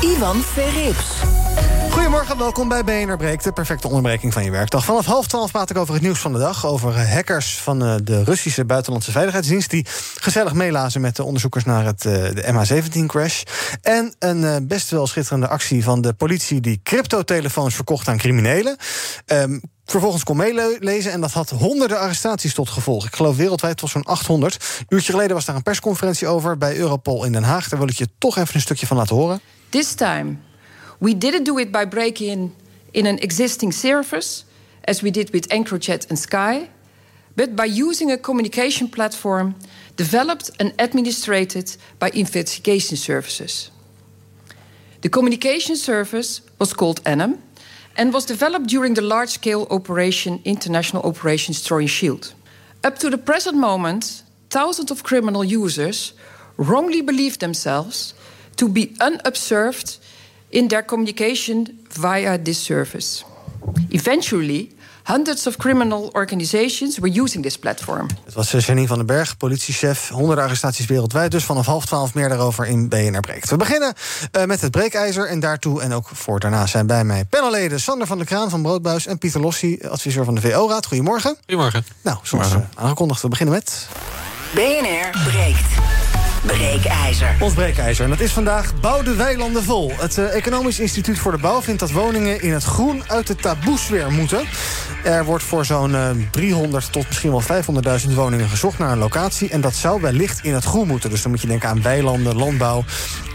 Ivan Verrips. Goedemorgen, welkom bij BNR de perfecte onderbreking van je werkdag. Vanaf half twaalf praat ik over het nieuws van de dag. Over eh, hackers van eh, de Russische Buitenlandse Veiligheidsdienst... die gezellig meelazen met de onderzoekers naar het, eh, de MH17-crash. En een best wel schitterende actie van de politie... die cryptotelefoons verkocht aan criminelen. Um, vervolgens kon meelezen. En dat had honderden arrestaties tot gevolg. Ik geloof wereldwijd tot zo'n 800. Een uurtje geleden was daar een persconferentie over bij Europol in Den Haag. Daar wil ik je toch even een stukje van laten horen. This time, we didn't do it by breaking in, in an existing service, as we did with EncroChat and Sky, but by using a communication platform developed and administrated by investigation services. The communication service was called ANAM and was developed during the large scale operation International Operation Story Shield. Up to the present moment, thousands of criminal users wrongly believe themselves to be unobserved in their communication via this service. Eventually, hundreds of criminal organizations were using this platform. Het was eh, Janine van den Berg, politiechef. Honderden arrestaties wereldwijd. Dus vanaf half twaalf meer daarover in BNR Breekt. We beginnen uh, met het breekijzer. En daartoe en ook voor daarna zijn bij mij panelleden... Sander van der Kraan van Broodbuis en Pieter Lossi, adviseur van de VO-raad. Goedemorgen. Goedemorgen. Nou, zoals uh, aangekondigd, we beginnen met... BNR Breekt. Breekijzer. Ons breekijzer. En dat is vandaag Bouw de weilanden vol. Het uh, Economisch Instituut voor de Bouw vindt dat woningen in het groen uit de taboesfeer moeten. Er wordt voor zo'n uh, 300 tot misschien wel 500.000 woningen gezocht naar een locatie. En dat zou wellicht in het groen moeten. Dus dan moet je denken aan weilanden, landbouw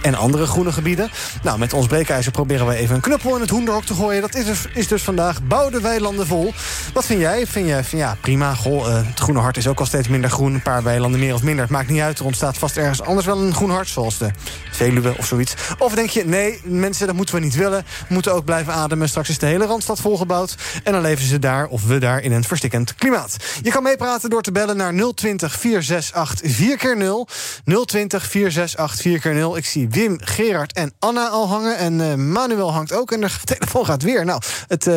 en andere groene gebieden. Nou, met ons breekijzer proberen we even een knuppel in het hoenderhok te gooien. Dat is dus, is dus vandaag Bouw de weilanden vol. Wat vind jij? Vind je ja, prima. Goh, uh, het groene hart is ook al steeds minder groen. Een paar weilanden meer of minder. Het maakt niet uit. Er ontstaat vast ergens anders wel een groen hart, zoals de Veluwe of zoiets. Of denk je, nee, mensen, dat moeten we niet willen. Moeten ook blijven ademen. Straks is de hele Randstad volgebouwd. En dan leven ze daar, of we daar, in een verstikkend klimaat. Je kan meepraten door te bellen naar 020 468 4 keer 0 020 468 4 keer 0 Ik zie Wim, Gerard en Anna al hangen. En uh, Manuel hangt ook. En de telefoon gaat weer. Nou, het uh,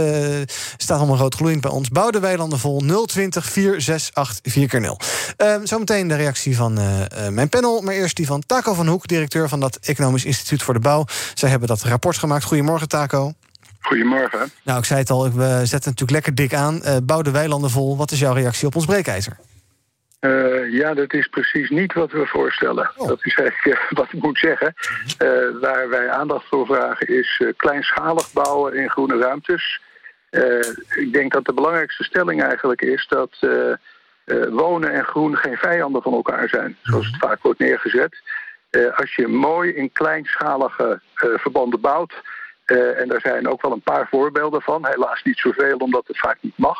staat allemaal rood gloeiend bij ons. Bouw de weilanden vol 020 468 4 keer 0 uh, Zometeen de reactie van uh, mijn panel. Maar eerst die van Taco van Hoek, directeur van dat Economisch Instituut voor de Bouw. Zij hebben dat rapport gemaakt. Goedemorgen, Taco. Goedemorgen. Nou, ik zei het al, we zetten natuurlijk lekker dik aan. Uh, bouw de weilanden vol. Wat is jouw reactie op ons breekijzer? Uh, ja, dat is precies niet wat we voorstellen. Oh. Dat is eigenlijk uh, wat ik moet zeggen. Uh, waar wij aandacht voor vragen is kleinschalig bouwen in groene ruimtes. ik denk dat de belangrijkste stelling eigenlijk is dat wonen en groen geen vijanden van elkaar zijn. Zoals het vaak wordt neergezet. als je mooi in kleinschalige verbanden bouwt... en daar zijn ook wel een paar voorbeelden van. Helaas niet zoveel, omdat het vaak niet mag...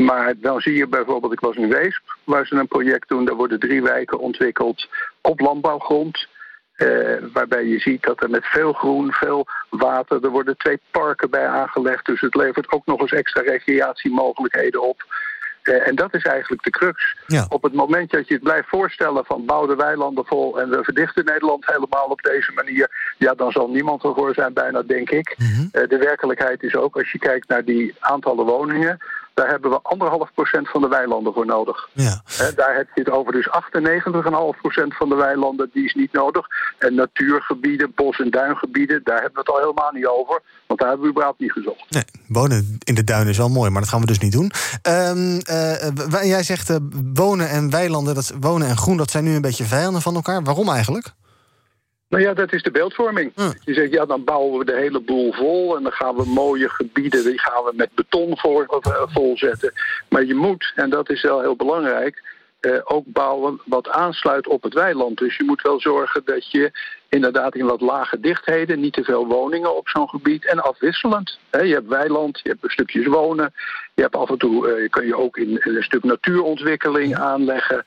Maar dan zie je bijvoorbeeld, ik was in Weesp, waar ze een project doen. Daar worden drie wijken ontwikkeld op landbouwgrond. Eh, waarbij je ziet dat er met veel groen, veel water... er worden twee parken bij aangelegd. Dus het levert ook nog eens extra recreatiemogelijkheden op. Uh, en dat is eigenlijk de crux. Ja. Op het moment dat je het blijft voorstellen van bouw de weilanden vol... en we verdichten Nederland helemaal op deze manier... ja, dan zal niemand ervoor zijn bijna, denk ik. Mhm. Uh, de werkelijkheid is ook, als je kijkt naar die aantallen woningen... Daar hebben we anderhalf procent van de weilanden voor nodig. Ja. He, daar heb je het over dus 98,5 procent van de weilanden, die is niet nodig. En natuurgebieden, bos- en duingebieden, daar hebben we het al helemaal niet over. Want daar hebben we überhaupt niet gezocht. Nee, wonen in de duinen is wel mooi, maar dat gaan we dus niet doen. Um, uh, jij zegt uh, wonen en weilanden, dat, wonen en groen, dat zijn nu een beetje vijanden van elkaar. Waarom eigenlijk? Nou ja, dat is de beeldvorming. Hm. Je zegt, ja, dan bouwen we de hele boel vol... en dan gaan we mooie gebieden, die gaan we met beton voor, uh, volzetten. Maar je moet, en dat is wel heel belangrijk... Uh, ook bouwen wat aansluit op het weiland. Dus je moet wel zorgen dat je inderdaad in wat lage dichtheden... niet te veel woningen op zo'n gebied en afwisselend. He, je hebt weiland, je hebt stukjes wonen... je hebt af en toe uh, kun je ook in, in een stuk natuurontwikkeling aanleggen...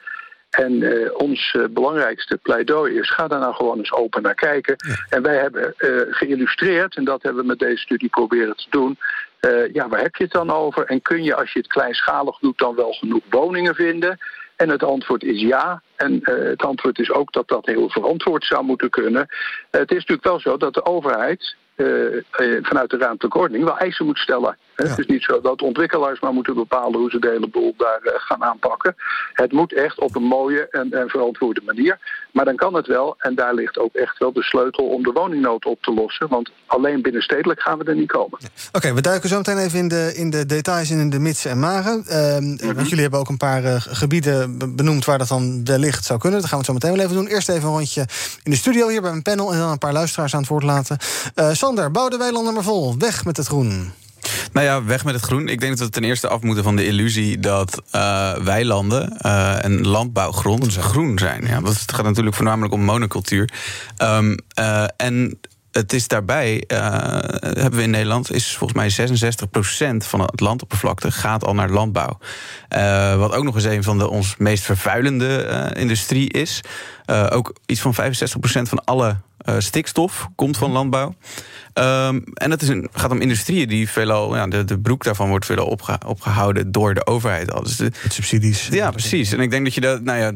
En ons belangrijkste pleidooi is: ga daar nou gewoon eens open naar kijken. En wij hebben geïllustreerd, en dat hebben we met deze studie proberen te doen. ja, waar heb je het dan over? En kun je, als je het kleinschalig doet, dan wel genoeg woningen vinden? En het antwoord is ja. En het antwoord is ook dat dat heel verantwoord zou moeten kunnen. het is natuurlijk wel zo dat de overheid uh, vanuit de ruimtelijke ordening wel eisen moet stellen. Het is niet zo dat ontwikkelaars maar moeten bepalen hoe ze de hele boel daar uh, gaan aanpakken. Het moet echt op een mooie en, en, verantwoorde manier. Maar dan kan het wel, en daar ligt ook echt wel de sleutel om de woningnood op te lossen. Want alleen binnenstedelijk gaan we er niet komen. Oké, we duiken zo meteen even in de, in de details in de mits en maren. Uh, Want jullie hebben ook een paar gebieden benoemd waar dat dan wellicht zou kunnen. Dat gaan we het zo meteen wel even doen. Eerst even een rondje in de studio hier bij mijn panel en dan een paar luisteraars aan het woord laten. Sander, bouw de weilanden maar vol. Weg met het groen. Nou ja, weg met het groen. Ik denk dat we ten eerste af moeten van de illusie dat uh, weilanden uh, en landbouwgrond groen zijn. Ja, want het gaat natuurlijk voornamelijk om monocultuur. Um, uh, en het is daarbij, hebben we in Nederland, is volgens mij 66% van het landoppervlakte gaat al naar landbouw. wat ook nog eens een van de ons meest vervuilende industrie is. ook iets van 65% van alle stikstof komt van landbouw. Um, en het is een, gaat om industrieën die veelal, ja, de, de broek daarvan wordt veelal opge, opgehouden door de overheid. Dus de, subsidies. Ja, precies. En ik denk dat je dat, nou ja,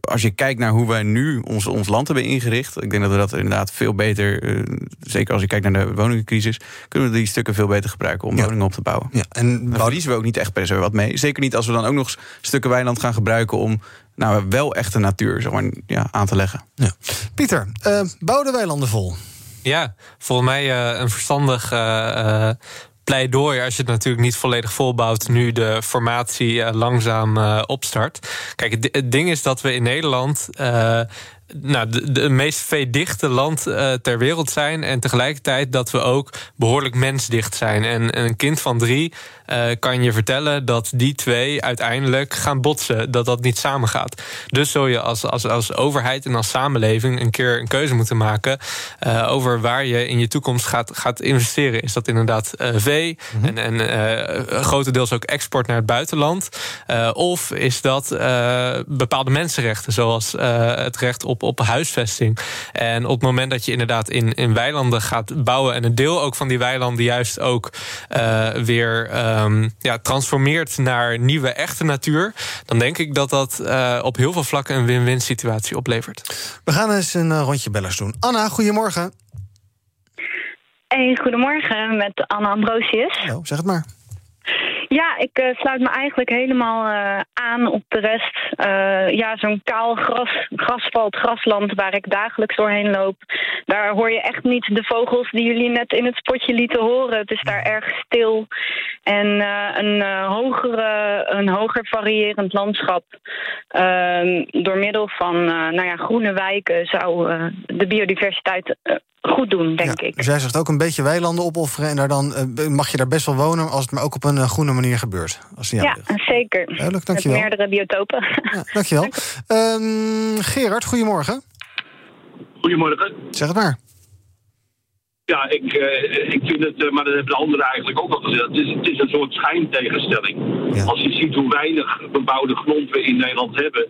als je kijkt naar hoe wij nu ons, ons land hebben ingericht, ik denk dat we dat inderdaad veel beter, uh, zeker als je kijkt naar de woningcrisis, kunnen we die stukken veel beter gebruiken om woningen op te bouwen. Ja, en daar verliezen we ook niet echt per se wat mee. Zeker niet als we dan ook nog stukken weiland gaan gebruiken om nou, wel echte natuur zeg maar, ja, aan te leggen. Ja. Pieter, uh, bouw de weilanden vol. Ja, volgens mij uh, een verstandig uh, pleidooi als je het natuurlijk niet volledig volbouwt, nu de formatie langzaam opstart. Kijk, het, ding is dat we in Nederland nou, de, de meest veedichte land uh, ter wereld zijn. En tegelijkertijd dat we ook behoorlijk mensdicht zijn. En, een kind van drie uh, kan je vertellen dat die twee uiteindelijk gaan botsen. Dat dat niet samengaat. Dus zul je als, als, als overheid en als samenleving een keer een keuze moeten maken uh, over waar je in je toekomst gaat, gaat investeren. Is dat inderdaad vee mm -hmm. en, en grotendeels ook export naar het buitenland? of is dat bepaalde mensenrechten, zoals het recht op op, huisvesting. En op het moment dat je inderdaad in, in weilanden gaat bouwen... en een deel ook van die weilanden juist ook uh, weer um, ja, transformeert naar nieuwe echte natuur... dan denk ik dat dat uh, op heel veel vlakken een win-win situatie oplevert. We gaan eens een uh, rondje bellers doen. Anna, goedemorgen. Hey, goedemorgen met Anna Ambrosius. Zeg het maar. Ja, ik uh, sluit me eigenlijk helemaal uh, aan op de rest. Uh, ja, zo'n kaal gras, grasveld, grasland waar ik dagelijks doorheen loop. Daar hoor je echt niet de vogels die jullie net in het spotje lieten horen. Het is daar erg stil. En een, hogere, een hoger variërend landschap. Ehm, door middel van nou ja, groene wijken zou de biodiversiteit goed doen, denk ik. Dus jij zegt ook een beetje weilanden opofferen... en daar dan mag je daar best wel wonen... als het maar ook op een groene manier gebeurt. Als ja, zeker. Duidelijk, dankjewel. Met meerdere biotopen. Ja, dankjewel. um, Gerard, goedemorgen. Goedemorgen. Zeg het maar. Ja, ik, uh, ik vind het, uh, maar dat hebben de anderen eigenlijk ook al gezegd. Het is, het is een soort schijntegenstelling. Ja. Als je ziet hoe weinig bebouwde grond we in Nederland hebben,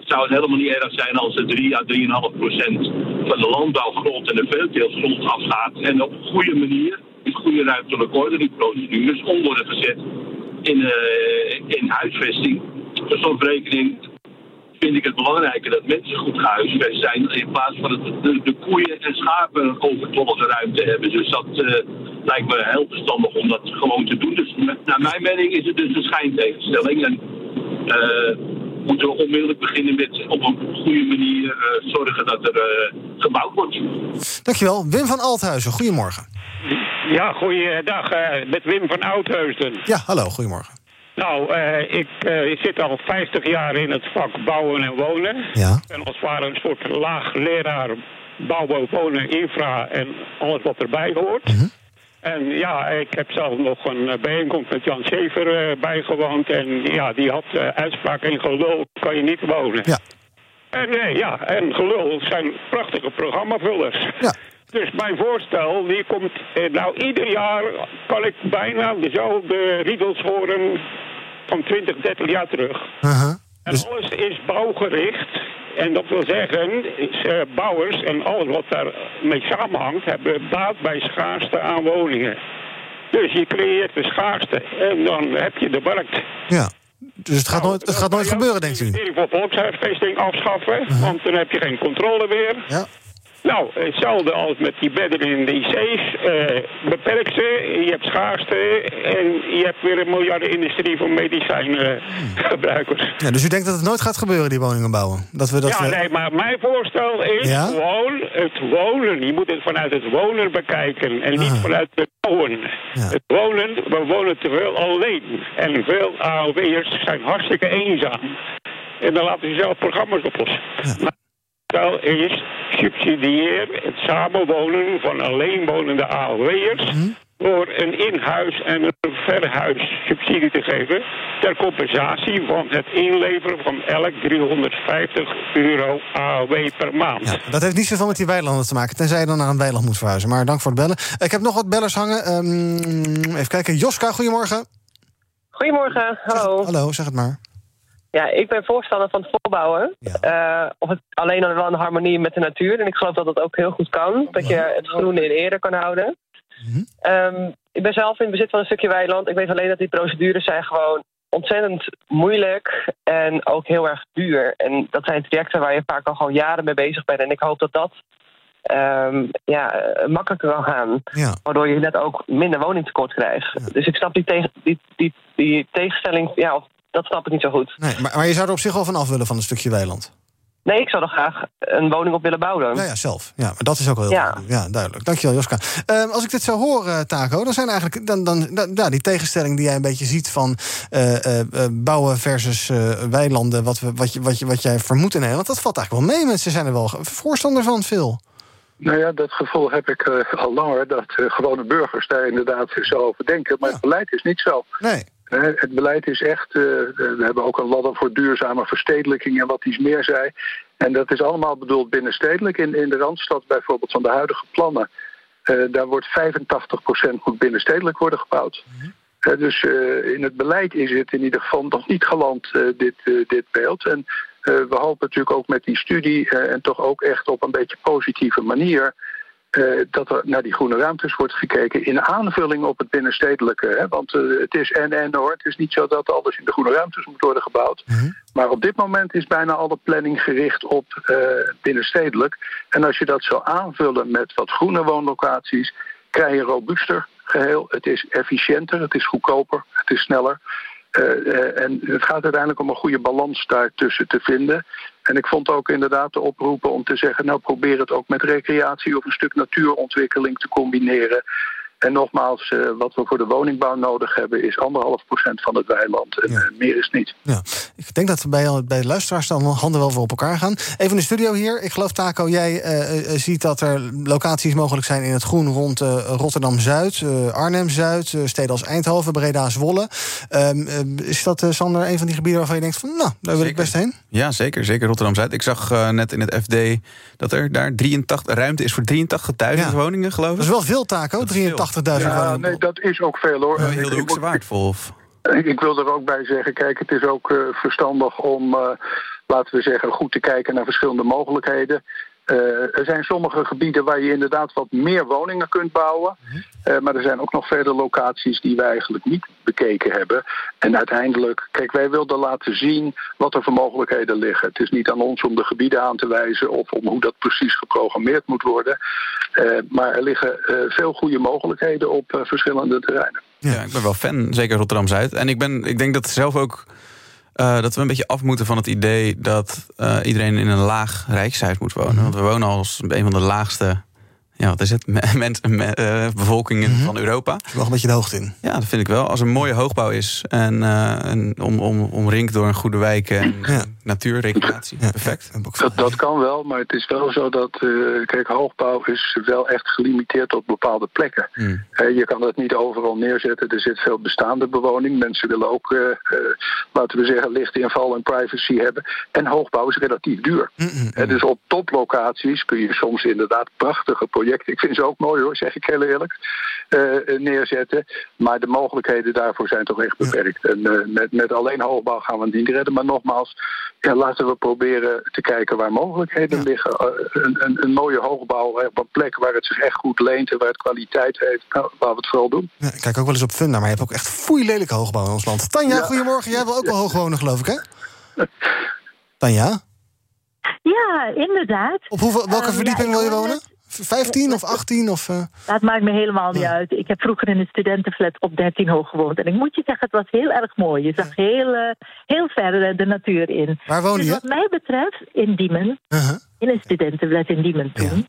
zou het helemaal niet erg zijn als er 3 à 3,5 procent van de landbouwgrond en de veelteeltgrond afgaat. En op een goede manier in goede ruimtelijke ordeningsprocedures om worden gezet in, uh, in huisvesting. Dus zo'n rekening vind ik het belangrijker dat mensen goed gehuisvest zijn in plaats van het, de, de, koeien en schapen een overtollige ruimte hebben. Dus dat uh, lijkt me heel verstandig om dat gewoon te doen. Dus naar mijn mening is het dus een schijntegenstelling. En, uh, moeten we onmiddellijk beginnen met op een goede manier uh, zorgen dat er uh, gebouwd wordt. Dankjewel. Wim van Althuizen, goedemorgen. Ja, goeiedag. Uh, met Wim van Oudheusden. Ja, hallo, goedemorgen. Nou, ik, ik, zit al 50 jaar in het vak bouwen en wonen. Ja. Ik ben als het ware een soort laag leraar bouwen, wonen, infra en alles wat erbij hoort. Mm en ja, ik heb zelf nog een eh, bijeenkomst met Jan Schever uh, bijgewoond. En ja, die had uitspraak in gelul kan je niet wonen. Ja. En nee, ja, en gelul zijn prachtige programmavullers. Ja. Dus mijn voorstel, die komt, nou ieder jaar kan ik bijna dezelfde riedels horen van 20, 30 jaar terug. Uh -huh. En alles is bouwgericht. En dat wil zeggen, eh, bouwers en alles wat daarmee samenhangt, hebben baat bij schaarste aan woningen. Dus je creëert de schaarste en dan heb je de markt. Ja. Dus het gaat nooit, het gaat nooit gebeuren, denkt u? Ik voor volkshuisvesting afschaffen, want dan heb je geen controle meer. Ja. Nou, hetzelfde als met die bedden in de IC's. eh beperk ze, je hebt schaarste en je hebt weer een miljardenindustrie voor medicijngebruikers. Ja, dus u denkt dat het nooit gaat gebeuren, die woningen bouwen? Dat we dat ja, we- nee, maar mijn voorstel is Ja? gewoon het wonen. Je moet het vanuit het wonen bekijken en niet vanuit het bouwen. Het wonen, we wonen te veel alleen. En veel AOW'ers zijn hartstikke eenzaam. En dan laten ze zelf programma's oplossen. Wel is subsidieer het samenwonen van alleenwonende AOW'ers... door een in-huis en een verhuis subsidie te geven... ter compensatie van het inleveren van elk 350 euro AOW per maand. Dat heeft niet zoveel met die weilanden te maken, tenzij je dan naar een weiland moet verhuizen. Maar dank voor het bellen. Ik heb nog wat bellers hangen. Ehm, even kijken. Joska, goedemorgen. Goedemorgen, hallo. Hallo, zeg het maar. Ja, ik ben voorstander van het volbouwen. Eh, of het alleen wel in harmonie met de natuur. En ik geloof dat dat ook heel goed kan. Dat je het groene in ere kan houden. Ehm, ik ben zelf in bezit van een stukje weiland. Ik weet alleen dat die procedures zijn gewoon ontzettend moeilijk en ook heel erg duur. En dat zijn trajecten waar je vaak al gewoon jaren mee bezig bent. En ik hoop dat dat ehm, ja, eh, makkelijker kan gaan. Ja. Waardoor je net ook minder woningtekort krijgt. Dus ik snap die, tegen, die, die, die tegenstelling, ja, of, dat snap ik niet zo goed. Nee, maar, maar je zou er op zich wel van af willen van een stukje weiland. Nee, ik zou er graag een woning op willen bouwen. Ja, ja, zelf. Ja, maar dat is ook wel heel Ja. goed. Ja, duidelijk. Dankjewel, Joska. Ehm, als ik dit zou horen, Taco, dan zijn eigenlijk dan, dan, dan- ja, die tegenstelling die jij een beetje ziet van eh, eh, eh, bouwen versus eh, weilanden, wat, we, wat, je, wat, je, wat jij vermoedt in Nederland, dat valt eigenlijk wel mee. Mensen zijn er wel voorstander van, veel. Nou ja, dat gevoel heb ik eh, al langer, dat eh, gewone burgers daar inderdaad zo over denken. Maar het beleid is niet zo. Nee. Het beleid is echt, eh, we hebben ook een ladder voor duurzame verstedelijking en wat iets meer zei. En dat is allemaal bedoeld binnenstedelijk. In, in de Randstad bijvoorbeeld van de huidige plannen, eh, daar wordt 85% moet binnenstedelijk worden gebouwd. Eh, dus eh, in het beleid is het in ieder geval nog niet geland, dit, dit beeld. En we hopen natuurlijk ook met die studie en toch ook echt op een beetje positieve manier eh, dat er naar die groene ruimtes wordt gekeken in aanvulling op het binnenstedelijke. Hè? Want eh, het is en-en hoor. Het is niet zo dat alles in de groene ruimtes moet worden gebouwd. Maar op dit moment is bijna alle planning gericht op eh, binnenstedelijk. En als je dat zou aanvullen met wat groene woonlocaties, krijg je een robuuster geheel. Het is efficiënter, het is goedkoper, het is sneller. Eh, eh, en het gaat uiteindelijk om een goede balans daartussen te vinden. En ik vond ook inderdaad de oproepen om te zeggen... nou probeer het ook met recreatie of een stuk natuurontwikkeling te combineren. En nogmaals, eh, wat we voor de woningbouw nodig hebben... is anderhalf procent van het weiland. En eh, meer is niet. Ja, ik denk dat we bij, bij de luisteraars dan handen wel voor op elkaar gaan. Even in de studio hier. Ik geloof, Taco, jij eh, ziet dat er locaties mogelijk zijn in het groen rond eh, Rotterdam-Zuid, eh, Arnhem-Zuid, eh, steden als Eindhoven, Breda, Zwolle. Ehm, eh, is dat, eh, Sander, een van die gebieden waarvan je denkt van, nou, daar wil ik best heen? Ja, zeker. Zeker Rotterdam-Zuid. Ik zag net in het FD dat er daar 83, ruimte is voor 83.000 woningen, geloof ik. Dat is wel veel, Taco, 83.000 Ja, nee, dat is ook veel hoor. Heel de. Of... Ik wil er ook bij zeggen, kijk, het is ook eh, verstandig om, eh, laten we zeggen, goed te kijken naar verschillende mogelijkheden. Eh, er zijn sommige gebieden waar je inderdaad wat meer woningen kunt bouwen. Eh, maar er zijn ook nog vele locaties die wij eigenlijk niet bekeken hebben. En uiteindelijk, kijk, wij wilden laten zien wat er voor mogelijkheden liggen. Het is niet aan ons om de gebieden aan te wijzen of om hoe dat precies geprogrammeerd moet worden. Eh, maar er liggen eh, veel goede mogelijkheden op eh, verschillende terreinen. Ja. ik ben wel fan, zeker Rotterdam-Zuid. En ik, ben, ik denk dat zelf ook eh, dat we een beetje af moeten van het idee dat eh, iedereen in een laag rijkshuis moet wonen. Want we wonen als een van de laagste. Ja, wat is het? Me- mensen, me- eh, bevolkingen van Europa. Er nog een beetje de hoogte in. Ja, dat vind ik wel. Als er een mooie hoogbouw is en, en om, om, omringd door een goede wijk en natuur, recreatie. Perfect. Dat, dat kan wel, maar het is wel zo dat... Uh, kijk, hoogbouw is wel echt gelimiteerd tot bepaalde plekken. Hmm. je kan dat niet overal neerzetten. Er zit veel bestaande bewoning. Mensen willen ook, uh, laten we zeggen, lichtinval en privacy hebben. En hoogbouw is relatief duur. Hmm, dus op toplocaties kun je soms inderdaad prachtige projecten... ik vind ze ook mooi hoor, zeg ik heel eerlijk, neerzetten. Maar de mogelijkheden daarvoor zijn toch echt beperkt. En met, met alleen hoogbouw gaan we het niet redden. Maar nogmaals, ja, laten we proberen te kijken waar mogelijkheden liggen. Uh, een, een, een, mooie hoogbouw op een plek waar het zich echt goed leent en waar het kwaliteit heeft. Nou, laten we het vooral doen. Ja, ik kijk ook wel eens op Funda, maar je hebt ook echt foei lelijke hoogbouw in ons land. Tanja, ja. goedemorgen. Jij wil ook wel hoog wonen, geloof ik, hè? Tanja? Ja, inderdaad. Op hoeveel, welke Um, verdieping ja, wil je wonen? 15 of 18? Of, uh... Dat maakt me helemaal niet uit. Ik heb vroeger in een studentenflat op 13 hoog gewoond. En ik moet je zeggen, het was heel erg mooi. Je zag heel, uh, heel ver uh, de natuur in. Waar woon dus je? wat mij betreft, in Diemen. -huh. In een studentenflat in Diemen toen.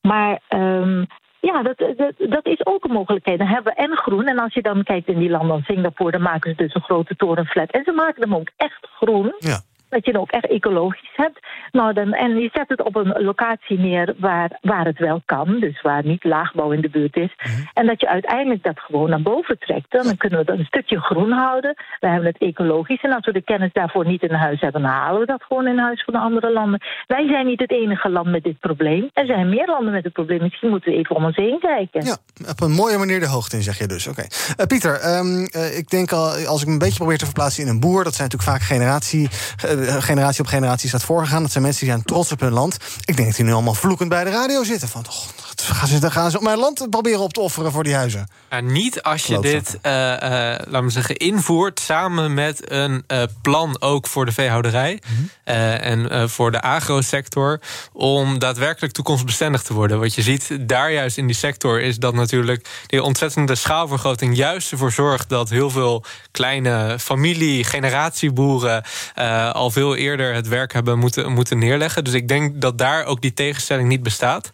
Maar um, ja, dat, dat, dat is ook een mogelijkheid. Dan hebben we en groen. En als je dan kijkt in die landen, Singapore, dan maken ze dus een grote torenflat. En ze maken hem ook echt groen. Ja. Dat je hem ook echt ecologisch hebt. Nou, dan, en je zet het op een locatie neer waar, waar het wel kan. Dus waar niet laagbouw in de buurt is. Mhm. En dat je uiteindelijk dat gewoon naar boven trekt. Dan kunnen we dat een stukje groen houden. We hebben het ecologisch. En als we de kennis daarvoor niet in huis hebben, dan halen we dat gewoon in huis van de andere landen. Wij zijn niet het enige land met dit probleem. Er zijn meer landen met het probleem. Misschien moeten we even om ons heen kijken. Ja, op een mooie manier de hoogte in, zeg je dus. Oké. Okay. Pieter, um, uh, ik denk al, als ik me een beetje probeer te verplaatsen in een boer, dat zijn natuurlijk vaak generatie, uh, generatie op generatie staat voorgegaan. Dat zijn mensen die zijn trots op hun land. Ik denk dat die nu allemaal vloekend bij de radio zitten. Van, oh, gaan, ze, gaan ze op mijn land proberen op te offeren voor die huizen? Ja, niet als je dit, uh, laten we zeggen, invoert samen met een plan ook voor de veehouderij Mhm. mm -hmm. en voor de agrosector om daadwerkelijk toekomstbestendig te worden. Wat je ziet daar juist in die sector is dat natuurlijk die ontzettende schaalvergroting juist ervoor zorgt dat heel veel kleine familie, generatieboeren uh, al veel eerder het werk hebben moeten, moeten neerleggen. Dus ik denk dat daar ook die tegenstelling niet bestaat.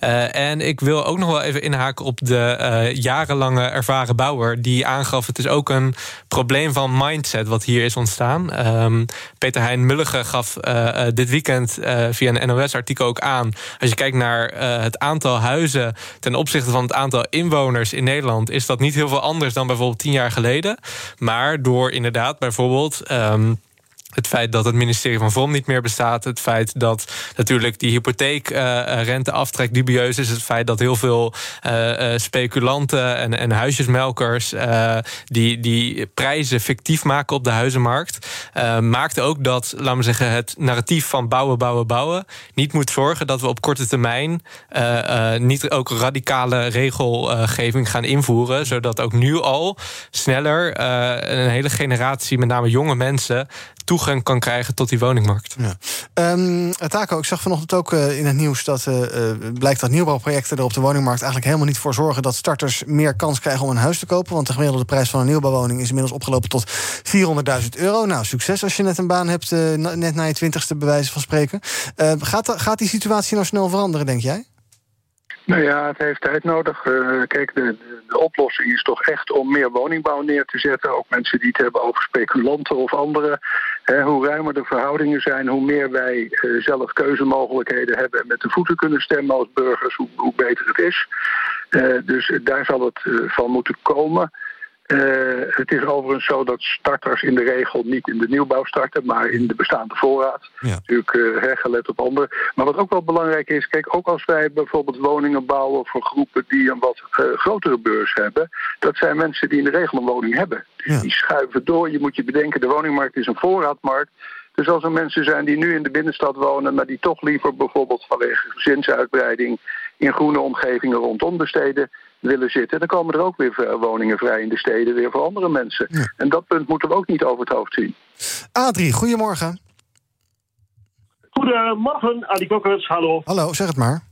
Uh, en ik wil ook nog wel even inhaken op de uh, jarenlange ervaren bouwer die aangaf: het is ook een probleem van mindset wat hier is ontstaan. Um, Peter Hein Mullige gaf dit weekend via een NOS-artikel ook aan. Als je kijkt naar het aantal huizen ten opzichte van het aantal inwoners in Nederland, is dat niet heel veel anders dan bijvoorbeeld tien jaar geleden. Maar door inderdaad bijvoorbeeld. Um, het feit dat het ministerie van VOM niet meer bestaat. Het feit dat natuurlijk die hypotheekrenteaftrek uh, dubieus is. Het feit dat heel veel uh, speculanten en, en huisjesmelkers... Die, die prijzen fictief maken op de huizenmarkt... maakt ook dat, laten we zeggen, het narratief van bouwen, bouwen, bouwen... niet moet zorgen dat we op korte termijn... niet ook radicale regelgeving gaan invoeren... zodat ook nu al sneller een hele generatie, met name jonge mensen toegang kan krijgen tot die woningmarkt. Ja. Taco, ik zag vanochtend ook uh, in het nieuws dat uh, blijkt dat nieuwbouwprojecten er op de woningmarkt eigenlijk helemaal niet voor zorgen dat starters meer kans krijgen om een huis te kopen. Want de gemiddelde prijs van een nieuwbouwwoning is inmiddels opgelopen tot 400.000 euro. Nou, succes als je net een baan hebt, net na je twintigste bij wijze van spreken. gaat, gaat die situatie nou snel veranderen, denk jij? Nou ja, het heeft tijd nodig. Uh, kijk, de, de, oplossing is toch echt om meer woningbouw neer te zetten. Ook mensen die het hebben over speculanten of anderen. Hoe ruimer de verhoudingen zijn, hoe meer wij uh, zelf keuzemogelijkheden hebben... en met de voeten kunnen stemmen als burgers, hoe, hoe beter het is. Uh, dus daar zal het van moeten komen... Uh, het is overigens zo dat starters in de regel niet in de nieuwbouw starten, maar in de bestaande voorraad. Ja. Natuurlijk uh, gelet op anderen. Maar wat ook wel belangrijk is, kijk, ook als wij bijvoorbeeld woningen bouwen voor groepen die een wat uh, grotere beurs hebben, dat zijn mensen die in de regel een woning hebben. Dus ja. die schuiven door. Je moet je bedenken, de woningmarkt is een voorraadmarkt. Dus als er mensen zijn die nu in de binnenstad wonen, maar die toch liever bijvoorbeeld vanwege gezinsuitbreiding in groene omgevingen rondom de steden willen zitten, dan komen er ook weer woningen vrij in de steden, weer voor andere mensen. Ja. En dat punt moeten we ook niet over het hoofd zien. Adrie, goedemorgen. Goedemorgen, Adi Kokkers, hallo. Hallo, zeg het maar.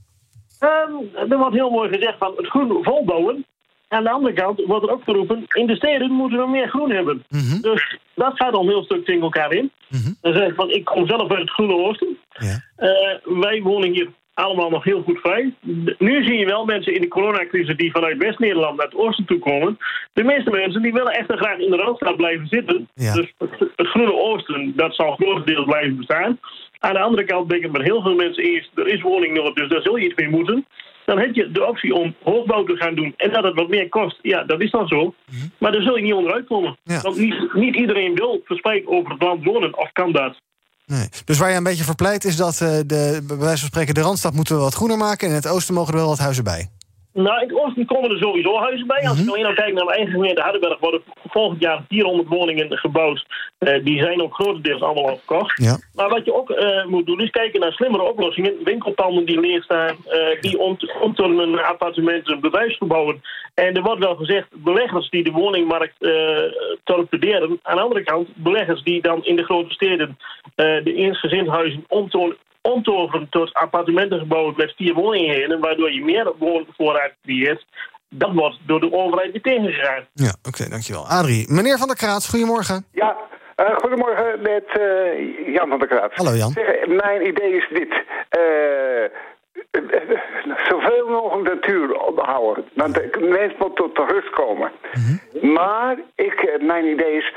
Um, er wordt heel mooi gezegd van het groen volbouwen. Aan de andere kant wordt er ook geroepen, in de steden moeten we meer groen hebben. Mm -hmm. Dus dat gaat al een heel stuk tegen elkaar in. Mm -hmm. Dan zeg ik van, ik kom zelf uit het Groene Oosten. Ja. Uh, wij wonen hier allemaal nog heel goed vrij. Nu zie je wel mensen in de coronacrisis die vanuit West-Nederland naar het oosten toe komen. De meeste mensen die willen echt graag in de Randstad blijven zitten. Dus het, groene oosten, dat zal grotendeels blijven bestaan. Aan de andere kant denk ik met heel veel mensen eerst, er is woningnood, dus daar zul je iets mee moeten. Dan heb je de optie om hoogbouw te gaan doen en dat het wat meer kost. Ja, dat is dan zo. Maar daar zul je niet onderuit komen. Want niet, niet iedereen wil verspreid over het land wonen of kan dat. Nee. Dus waar je een beetje voor pleit is dat uh, de, bij wijze van spreken de Randstad moeten we wat groener maken... en in het oosten mogen er wel wat huizen bij. Nou, in het oosten komen er sowieso huizen bij. Als ik alleen al kijk naar mijn eigen gemeente Hardenberg... worden volgend jaar 400 woningen gebouwd. Uh, die zijn ook grotendeels allemaal al verkocht. Ja. Maar wat je ook uh, moet doen, is kijken naar slimmere oplossingen. Winkelpanden die leeg staan, uh, die omturnen naar appartementen, bedrijfsgebouwen. En er wordt wel gezegd, beleggers die de woningmarkt torpederen. Aan de andere kant, beleggers die dan in de grote steden... de eensgezinshuizen omtonen omtoveren tot appartementengebouwen met vier woningen, waardoor je meer woonvoorraad creëert. Dat wordt door de overheid weer tegengegaan. Ja, oké, dankjewel. Adrie, meneer Van der Kraat, goedemorgen. Ja, uh, goedemorgen met uh, Jan van der Kraat. Hallo Jan. Zeg, mijn idee is dit. Uh, zoveel mogelijk natuur ophouden. Want de mens moet tot de rust komen. -hmm. Maar ik, mijn idee is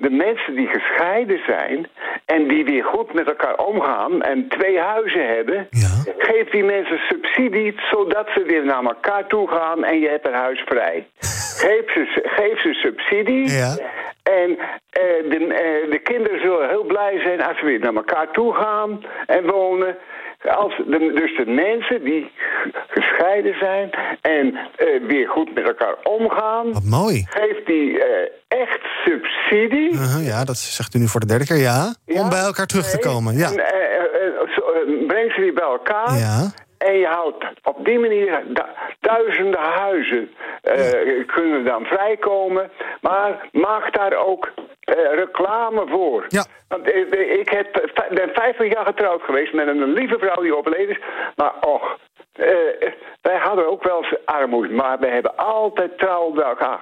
de mensen die gescheiden zijn en die weer goed met elkaar omgaan en twee huizen hebben, ja. geef die mensen subsidie zodat ze weer naar elkaar toe gaan en je hebt een huis vrij. geef, ze, geef ze subsidie ja. en uh, de, uh, de kinderen zullen heel blij zijn als ze weer naar elkaar toe gaan en wonen. Als de, dus de mensen die gescheiden zijn en uh, weer goed met elkaar omgaan... Wat mooi. Geeft die uh, echt subsidie. Uh -huh, ja, dat zegt u nu voor de derde keer, ja. ja? Om bij elkaar terug te komen, ja. En, uh, breng ze weer bij elkaar. Ja. En je houdt op die manier du duizenden huizen ja. kunnen dan vrijkomen. Maar maak daar ook reclame voor. Ja. Want uh, ik heb, ben 50 jaar getrouwd geweest met een lieve vrouw die overleden is. Maar och, uh, wij hadden ook wel eens armoede, maar we hebben altijd trouw bij elkaar.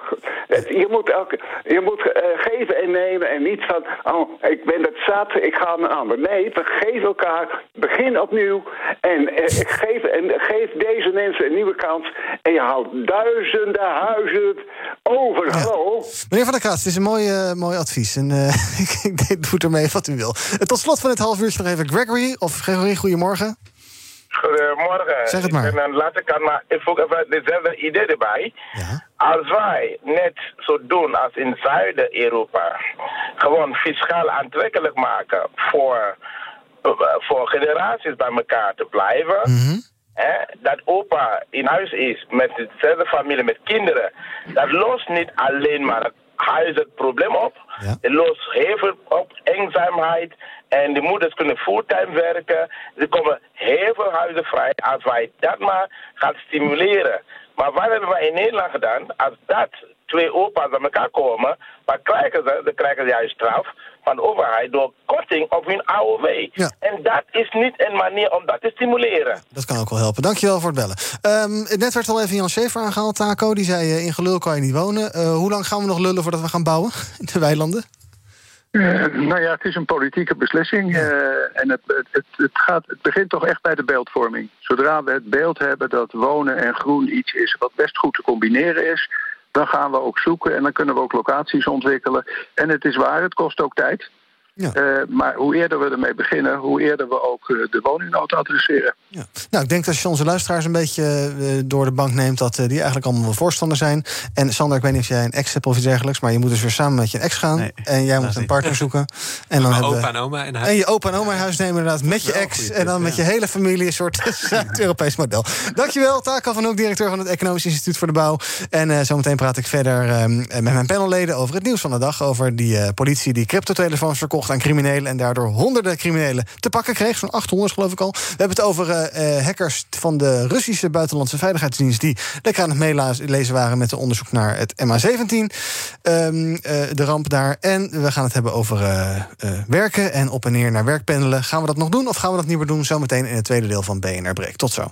Je moet, elke, je moet geven en nemen en niet van, oh, ik ben het zat, ik ga naar een ander. Nee, we geven elkaar, begin opnieuw en geef, en geef deze mensen een nieuwe kans. En je houdt duizenden huizen over. Ja. Hallo? Meneer Van der Kraat, het is een mooi, mooi advies. En ik doe ermee wat u wil. Tot slot van het half uurtje nog even Gregory. Of Gregory, goedemorgen. Goedemorgen. Zeg het maar. Ik ben aan de laatste kant, maar ik voeg even dezelfde idee erbij. Ja. Als wij net zo doen als in Zuid-Europa, gewoon fiscaal aantrekkelijk maken voor, voor generaties bij elkaar te blijven. Mm -hmm. Hè, dat opa in huis is met dezelfde familie, met kinderen, dat lost niet alleen maar het huis het probleem op. Ja. Het lost heel veel op eenzaamheid. En de moeders kunnen fulltime werken. Er komen heel veel huizen vrij als wij dat maar gaan stimuleren. Maar wat hebben wij in Nederland gedaan? Als dat twee opa's bij elkaar komen, wat krijgen ze? Dan krijgen ze juist straf van de overheid door korting op hun AOW. Ja. En dat is niet een manier om dat te stimuleren. Dat kan ook wel helpen. Dankjewel voor het bellen. Um, net werd al even Jan Schaefer aangehaald, Taco. Die zei, uh, in gelul kan je niet wonen. Uh, hoe lang gaan we nog lullen voordat we gaan bouwen in de weilanden? Uh, nou ja, het is een politieke beslissing. Ja. en het, het, het, gaat, het begint toch echt bij de beeldvorming. Zodra we het beeld hebben dat wonen en groen iets is wat best goed te combineren is dan gaan we ook zoeken en dan kunnen we ook locaties ontwikkelen. En het is waar, het kost ook tijd. Ja. Uh, maar hoe eerder we ermee beginnen, hoe eerder we ook uh, de woningnood adresseren. Ja. Nou, ik denk dat als je onze luisteraars een beetje uh, door de bank neemt... dat die eigenlijk allemaal wel voorstander zijn. En Sander, ik weet niet of jij een ex hebt of iets dergelijks... maar je moet dus weer samen met je ex gaan. Nee, en jij moet een partner zoeken. En dan hebben opa en oma in huis. En je opa en oma in huis nemen inderdaad met je ex... en dan met je hele familie een soort het Europees model. Dankjewel, Taco van Hoek, directeur van het Economisch Instituut voor de Bouw. En zometeen praat ik verder met mijn panelleden over het nieuws van de dag... over die politie die cryptotelefoons verkocht aan criminelen... en daardoor honderden criminelen te pakken kreeg. Zo'n 800 geloof ik al. We hebben het over uh, hackers van de Russische Buitenlandse Veiligheidsdienst... die lekker aan het meelezen waren met een onderzoek naar het MH17. Um, uh, de ramp daar. En we gaan het hebben over werken en op en neer naar werk pendelen. Gaan we dat nog doen of gaan we dat niet meer doen? Zometeen in het tweede deel van BNR Breek. Tot zo.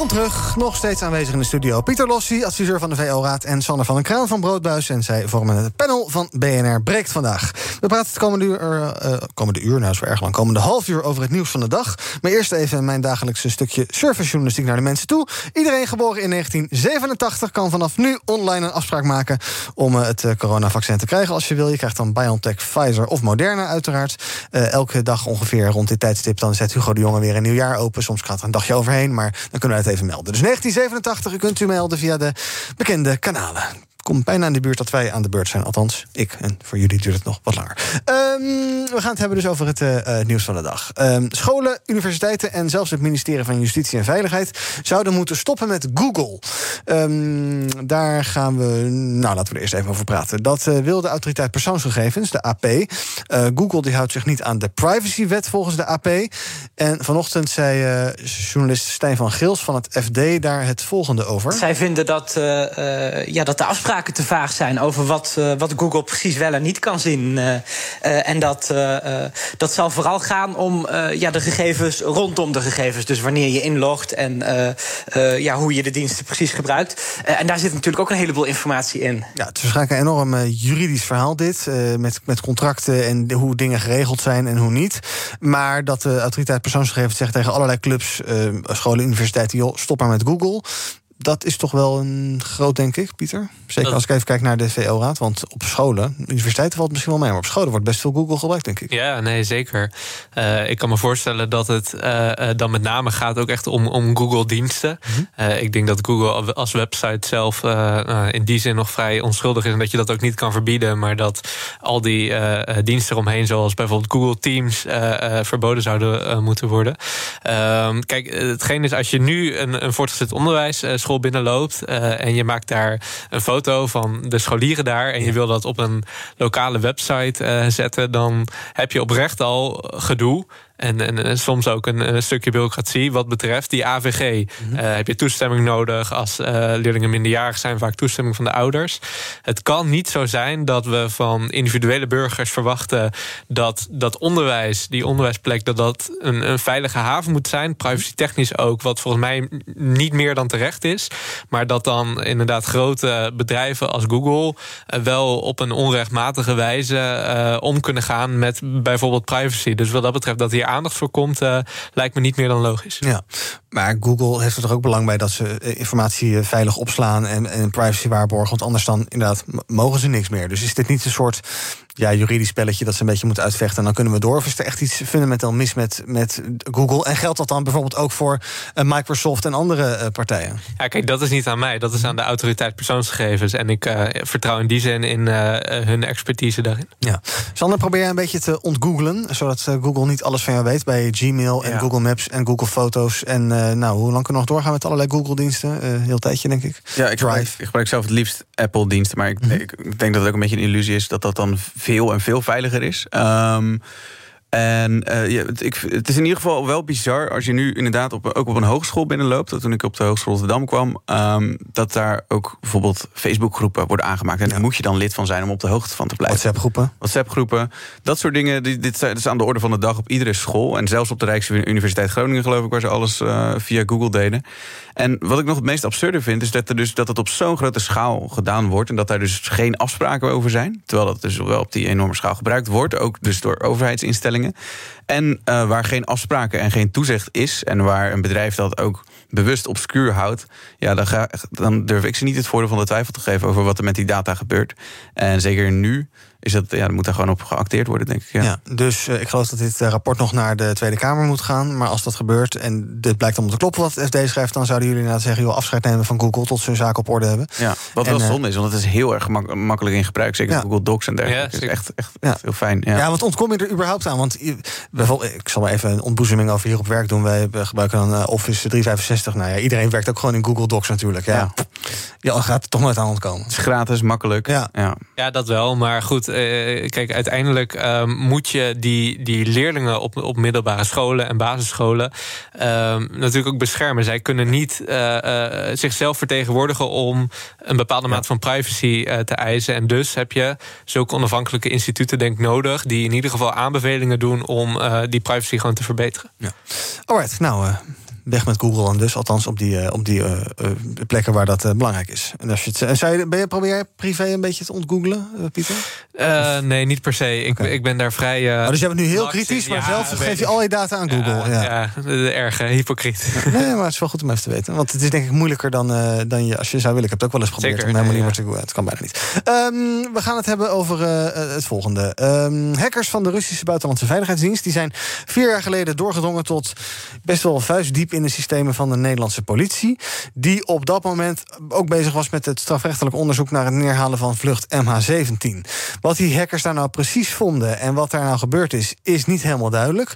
Welkom terug, nog steeds aanwezig in de studio. Pieter Lossi, adviseur van de VO-raad... en Sander van den Kraan van Broodbuis. En zij vormen het panel van BNR Breekt vandaag. We praten het komende uur, eh, komende uur nou is erg lang... komende half uur over het nieuws van de dag. Maar eerst even mijn dagelijkse stukje servicejournalistiek naar de mensen toe. Iedereen geboren in 1987 kan vanaf nu online een afspraak maken... om eh, het eh, coronavaccin te krijgen als je wil. Je krijgt dan BioNTech, Pfizer of Moderna uiteraard. Elke dag ongeveer rond dit tijdstip... dan zet Hugo de Jonge weer een nieuw jaar open. Soms gaat er een dagje overheen, maar dan kunnen we het even melden. Dus 1987, u kunt u melden via de bekende kanalen. Kom bijna aan de buurt dat wij aan de beurt zijn. Althans, ik. En voor jullie duurt het nog wat langer. Ehm, we gaan het hebben dus over het eh, eh, nieuws van de dag. Ehm, scholen, universiteiten en zelfs het ministerie van Justitie en Veiligheid... zouden moeten stoppen met Google. Ehm, daar gaan we... Nou, laten we er eerst even over praten. Dat eh, wil de autoriteit persoonsgegevens, de AP. Google die houdt zich niet aan de privacywet volgens de AP. En vanochtend zei journalist Stijn van Gils van het FD... daar het volgende over. Zij vinden dat, ja, dat de te vaag zijn over wat, eh, wat Google precies wel en niet kan zien. Eh, eh, en dat, dat zal vooral gaan om ja, de gegevens rondom de gegevens. Dus wanneer je inlogt en ja, hoe je de diensten precies gebruikt. En daar zit natuurlijk ook een heleboel informatie in. Ja, het is waarschijnlijk een enorm juridisch verhaal dit. met, met contracten en hoe dingen geregeld zijn en hoe niet. Maar dat de autoriteit persoonsgegevens zegt tegen allerlei clubs, scholen, universiteiten... joh, stop maar met Google. Dat is toch wel een groot, denk ik, Pieter? Zeker als ik even kijk naar de VO-raad. Want op scholen, universiteiten valt misschien wel mee... maar op scholen wordt best veel Google gebruikt, denk ik. Ja, nee, zeker. Eh, ik kan me voorstellen dat het eh, eh, dan met name gaat ook echt om, om Google-diensten. Eh, ik denk dat Google als website zelf in die zin nog vrij onschuldig is... en dat je dat ook niet kan verbieden, maar dat al die diensten eromheen... zoals bijvoorbeeld Google Teams verboden zouden moeten worden. Ehm, kijk, hetgeen is als je nu een, een voortgezet binnenloopt... eh, en je maakt daar een foto van de scholieren daar... en je wil dat op een lokale website eh, zetten... dan heb je oprecht al gedoe... En, en, en soms ook een, een stukje bureaucratie wat betreft die AVG. Eh, heb je toestemming nodig als eh, leerlingen minderjarig zijn, vaak toestemming van de ouders. Het kan niet zo zijn dat we van individuele burgers verwachten dat dat onderwijs, die onderwijsplek, dat dat een, een veilige haven moet zijn. Privacy technisch ook, wat volgens mij niet meer dan terecht is. Maar dat dan inderdaad grote bedrijven als Google eh, wel op een onrechtmatige wijze om kunnen gaan met bijvoorbeeld privacy. Dus wat dat betreft dat hier aandacht voor komt, eh, lijkt me niet meer dan logisch. Ja, maar Google heeft er toch ook belang bij dat ze eh, informatie eh, veilig opslaan en, en privacy waarborgen. Want anders dan inderdaad mogen ze niks meer. Dus is dit niet een soort ja, juridisch spelletje dat ze een beetje moeten uitvechten en dan kunnen we door? Of is er echt iets fundamenteel mis met, met Google? En geldt dat dan bijvoorbeeld ook voor eh, Microsoft en andere eh, partijen? Ja, kijk, dat is niet aan mij. Dat is aan de autoriteit persoonsgegevens. En ik eh, vertrouw in die zin in hun expertise daarin. Ja. Sander, probeer een beetje te ontgooglen, zodat Google niet alles van jou weet bij Gmail en Ja. Google Maps en Google Foto's. En eh, nou, hoe lang kunnen we nog doorgaan met allerlei Google-diensten? Eh heel tijdje, denk ik. Ja, ik gebruik, ik gebruik zelf het liefst Apple-diensten. Maar ik, ik denk dat het ook een beetje een illusie is dat dat dan veel en veel veiliger is. Ehm, En uh, ja, het, ik, het is in ieder geval wel bizar als je nu inderdaad op, ook op een hogeschool binnenloopt. Toen ik op de Hogeschool Rotterdam kwam, um, dat daar ook bijvoorbeeld Facebookgroepen worden aangemaakt. En daar moet je dan lid van zijn om op de hoogte van te blijven. WhatsApp-groepen. WhatsApp-groepen. Dat soort dingen, dit, dit is aan de orde van de dag op iedere school. En zelfs op de Rijksuniversiteit Groningen, geloof ik, waar ze alles uh, via Google deden. En wat ik nog het meest absurde vind, is dat, er dus, dat het op zo'n grote schaal gedaan wordt. En dat daar dus geen afspraken over zijn. Terwijl dat dus wel op die enorme schaal gebruikt wordt. Ook dus door overheidsinstellingen. En uh, waar geen afspraken en geen toezicht is. En waar een bedrijf dat ook bewust obscuur houdt. Ja, dan, dan durf ik ze niet het voordeel van de twijfel te geven over wat er met die data gebeurt. En zeker nu is dat, ja, moet daar gewoon op geacteerd worden, denk ik. Ja, ja dus uh, ik geloof dat dit uh, rapport nog naar de Tweede Kamer moet gaan. Maar als dat gebeurt en dit blijkt om te kloppen wat FD schrijft... dan zouden jullie inderdaad zeggen, joh, afscheid nemen van Google... tot ze hun zaak op orde hebben. Ja, wat wel zonde is, want het is heel erg makkelijk in gebruik. Zeker ja. Google Docs en dergelijke. Ja, is echt, echt ja. heel fijn. Ja. ja, want ontkom je er überhaupt aan? Want bijvoorbeeld, ik zal maar even een ontboezeming over hier op werk doen. Wij gebruiken dan Office 365. Nou ja, iedereen werkt ook gewoon in Google Docs natuurlijk. Ja, ja. ja gaat er toch nooit aan ontkomen. Het is gratis, makkelijk. Ja, ja. ja dat wel. Maar goed, kijk uiteindelijk um, moet je die, die leerlingen op, op middelbare scholen en basisscholen um, natuurlijk ook beschermen. Zij kunnen niet uh, uh, zichzelf vertegenwoordigen om een bepaalde maat van privacy te eisen. En dus heb je zulke onafhankelijke instituten, denk ik, nodig, die in ieder geval aanbevelingen doen om die privacy gewoon te verbeteren. Ja. Alright, nou weg met Google en dus. Althans op die, uh, op die uh, plekken waar dat belangrijk is. En als je het, je, ben je, probeer jij privé een beetje te ontgoogelen, Pieter? nee, niet per se. Ik, okay. ik ben daar vrij... Oh, dus je bent nu heel kritisch, maar ja, zelf geef je al je data aan Google. Ja, ja. ja erg hypocriet. nee, maar het is wel goed om even te weten. Want het is denk ik moeilijker dan, dan je als je zou willen. Ik heb het ook wel eens geprobeerd. Zeker, om helemaal niet meer te Het kan bijna niet. Um, we gaan het hebben over het volgende. Um, hackers van de Russische Buitenlandse Veiligheidsdienst... die zijn vier jaar geleden doorgedrongen tot best wel vuistdiep in de systemen van de Nederlandse politie. Die op dat moment ook bezig was met het strafrechtelijk onderzoek naar het neerhalen van vlucht MH17. Wat die hackers daar nou precies vonden en wat daar nou gebeurd is, is niet helemaal duidelijk.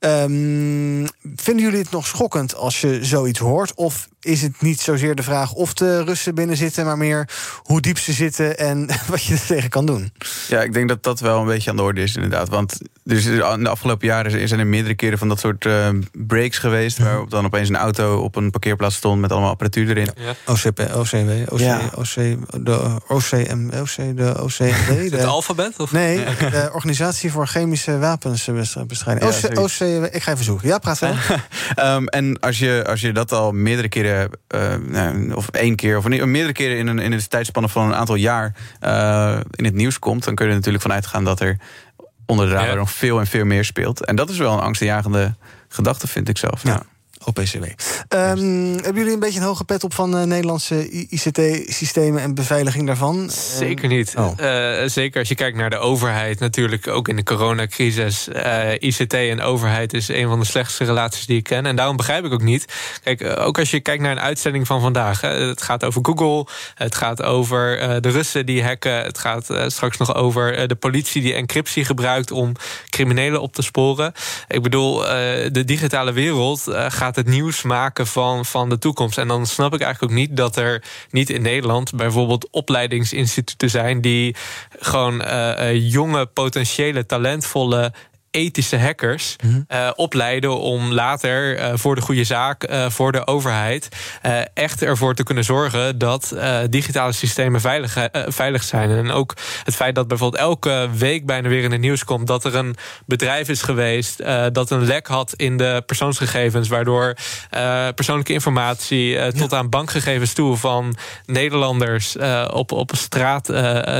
Um, vinden jullie het nog schokkend als je zoiets hoort? Of is het niet zozeer de vraag of de Russen binnen zitten, maar meer hoe diep ze zitten en wat je er tegen kan doen? Ja, ik denk dat dat wel een beetje aan de orde is, inderdaad. Want dus in de afgelopen jaren zijn er meerdere keren van dat soort uh, breaks geweest. Mhm. Waarop dan opeens een auto op een parkeerplaats stond met allemaal apparatuur erin. Ja. OCP, OCW, OC, ja. OC, de OCM, OC, de OCD. De, het alfabet? Of? Nee, de Organisatie voor Chemische Wapensbestrijding. Ja, OC, OC, ik ga even zoeken. Ja, praat wel. um, en als je, als je dat al meerdere keren, uh, nou, of één keer, of meerdere keren in een, in een tijdspanne van een aantal jaar uh, in het nieuws komt, dan kun je er natuurlijk van uitgaan dat er onder de radar ja. nog veel en veel meer speelt. En dat is wel een angstaanjagende gedachte, vind ik zelf. Ja. ja. OPCW. Um, hebben jullie een beetje een hoge pet op van uh, Nederlandse ICT-systemen en beveiliging daarvan? Zeker niet. Oh. Uh, zeker als je kijkt naar de overheid, natuurlijk ook in de coronacrisis. Uh, ICT en overheid is een van de slechtste relaties die ik ken. En daarom begrijp ik ook niet. Kijk, ook als je kijkt naar een uitzending van vandaag. Hè, het gaat over Google, het gaat over de Russen die hacken. Het gaat straks nog over de politie die encryptie gebruikt om criminelen op te sporen. Ik bedoel, de digitale wereld gaat het nieuws maken van, van de toekomst. En dan snap ik eigenlijk ook niet dat er niet in Nederland bijvoorbeeld opleidingsinstituten zijn die gewoon uh, uh, jonge, potentiële, talentvolle ethische hackers mm -hmm. uh, opleiden om later uh, voor de goede zaak, uh, voor de overheid, echt ervoor te kunnen zorgen dat digitale systemen veilig, veilig zijn. En ook het feit dat bijvoorbeeld elke week bijna weer in het nieuws komt dat er een bedrijf is geweest dat een lek had in de persoonsgegevens, waardoor persoonlijke informatie tot aan bankgegevens toe van Nederlanders op, op straat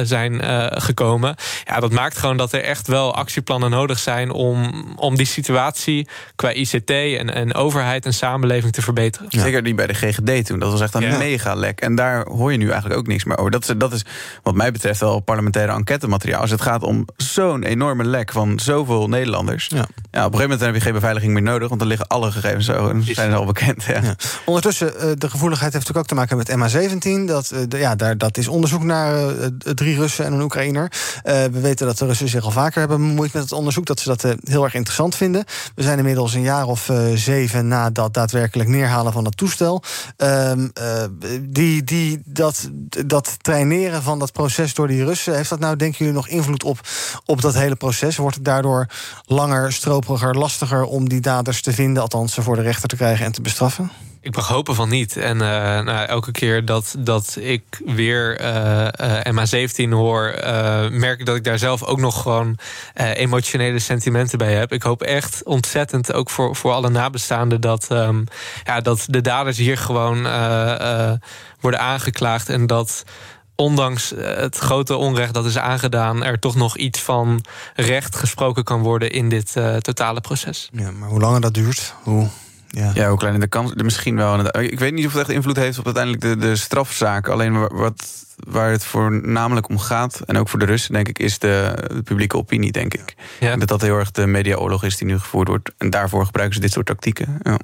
zijn gekomen. Ja, dat maakt gewoon dat er echt wel actieplannen nodig zijn om, om die situatie qua ICT en, en overheid en samenleving te verbeteren. Zeker die bij de GGD toen. Dat was echt een ja. mega lek. En daar hoor je nu eigenlijk ook niks meer over. Dat is, dat is wat mij betreft wel parlementaire enquêtemateriaal. Als het gaat om zo'n enorme lek van zoveel Nederlanders. Ja. ja. op een gegeven moment heb je geen beveiliging meer nodig, want dan liggen alle gegevens zo en zijn al bekend. Ja. ja. Ondertussen, uh, de gevoeligheid heeft natuurlijk ook te maken met MH17. Dat, de, ja, daar, dat is onderzoek naar uh, drie Russen en een Oekraïner. we weten dat de Russen zich al vaker hebben bemoeid met het onderzoek. Dat ze dat dat heel erg interessant vinden. We zijn inmiddels een jaar of zeven na dat daadwerkelijk neerhalen van het toestel. Ehm, die, die, dat, dat traineren van dat proces door die Russen, heeft dat nou, denken jullie, nog invloed op, op dat hele proces? Wordt het daardoor langer, stroperiger, lastiger om die daders te vinden, althans ze voor de rechter te krijgen en te bestraffen? Ik mag hopen van niet. En uh, nou, elke keer dat, dat ik weer uh, uh, MH17 hoor, merk ik dat ik daar zelf ook nog gewoon emotionele sentimenten bij heb. Ik hoop echt ontzettend, ook voor, voor alle nabestaanden, dat, um, ja, dat de daders hier gewoon worden aangeklaagd. En dat ondanks het grote onrecht dat is aangedaan, er toch nog iets van recht gesproken kan worden in dit totale proces. Ja, maar hoe langer dat duurt, hoe ja. ja, hoe kleiner de kans. Misschien wel. Ik weet niet of het echt invloed heeft op uiteindelijk de, de strafzaak. Alleen wat, waar het voornamelijk om gaat, en ook voor de Russen, denk ik, is de, de publieke opinie, denk ik. Ja. Dat dat heel erg de mediaoorlog is die nu gevoerd wordt. En daarvoor gebruiken ze dit soort tactieken. Ja.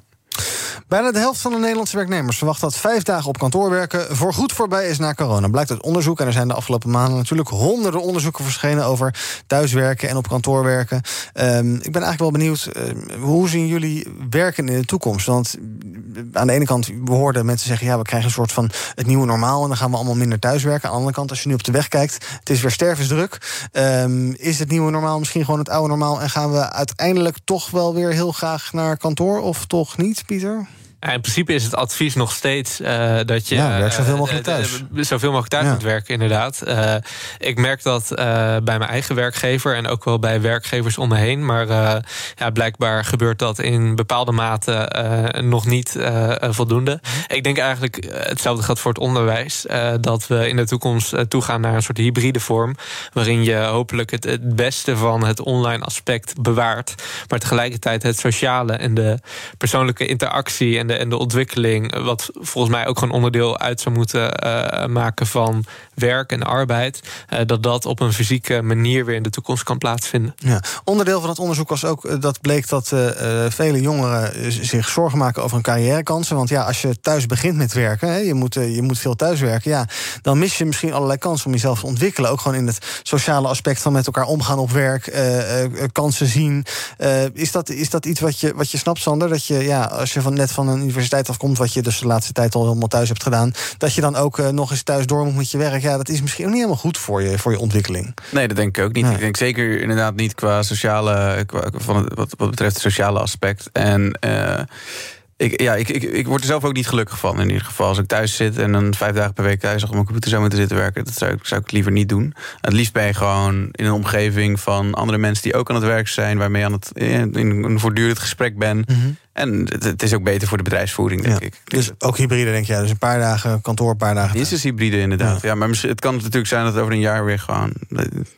Bijna de helft van de Nederlandse werknemers verwacht dat vijf dagen op kantoor werken voorgoed voorbij is na corona. Blijkt uit onderzoek. En er zijn de afgelopen maanden natuurlijk honderden onderzoeken verschenen over thuiswerken en op kantoor werken. Um, ik ben eigenlijk wel benieuwd, uh, hoe zien jullie werken in de toekomst? Want aan de ene kant, we hoorden mensen zeggen, ja, we krijgen een soort van het nieuwe normaal en dan gaan we allemaal minder thuiswerken. Aan de andere kant, als je nu op de weg kijkt, het is weer stervensdruk. Um, is het nieuwe normaal misschien gewoon het oude normaal en gaan we uiteindelijk toch wel weer heel graag naar kantoor of toch niet, Pieter? In principe is het advies nog steeds uh, dat je. Ja, werk zoveel mogelijk uh, thuis. zoveel mogelijk thuis moet werken, inderdaad. Uh, ik merk dat bij mijn eigen werkgever en ook wel bij werkgevers om me heen. Maar ja, blijkbaar gebeurt dat in bepaalde mate nog niet voldoende. Ik denk eigenlijk hetzelfde geldt voor het onderwijs. dat we in de toekomst toegaan naar een soort hybride vorm. Waarin je hopelijk het, het beste van het online aspect bewaart. Maar tegelijkertijd het sociale en de persoonlijke interactie en de en de ontwikkeling, wat volgens mij ook gewoon onderdeel uit zou moeten uh, maken van werk en arbeid, uh, dat dat op een fysieke manier weer in de toekomst kan plaatsvinden. Ja. Onderdeel van het onderzoek was ook eh, dat bleek dat vele jongeren zich zorgen maken over hun carrièrekansen. Want ja, als je thuis begint met werken, hè, je, moet, je moet veel thuiswerken, ja, dan mis je misschien allerlei kansen om jezelf te ontwikkelen. Ook gewoon in het sociale aspect van met elkaar omgaan op werk, kansen zien. is, dat, is dat iets wat je, wat je snapt, Sander? Dat je, ja, als je van, net van een universiteit afkomt, wat je dus de laatste tijd al helemaal thuis hebt gedaan, dat je dan ook uh, nog eens thuis door moet met je werk. Ja, dat is misschien ook niet helemaal goed voor je, voor je ontwikkeling. Nee, dat denk ik ook niet. Ik denk zeker inderdaad niet qua sociale, qua, van het, wat, wat betreft het sociale aspect. En uh, ik, ja, ik, ik, ik word er zelf ook niet gelukkig van in ieder geval. Als ik thuis zit en dan vijf dagen per week thuis op mijn computer zou moeten zitten werken, dat zou ik, zou ik liever niet doen. Het liefst ben je gewoon in een omgeving van andere mensen die ook aan het werk zijn, waarmee je aan het, in een voortdurend gesprek ben. Mm -hmm. En het, is ook beter voor de bedrijfsvoering, denk ja. ik. Dus ook hybride, denk je? Dus een paar dagen kantoor, een paar dagen. Het is dus hybride, inderdaad. Ja. ja, maar het kan natuurlijk zijn dat het over een jaar weer gewoon.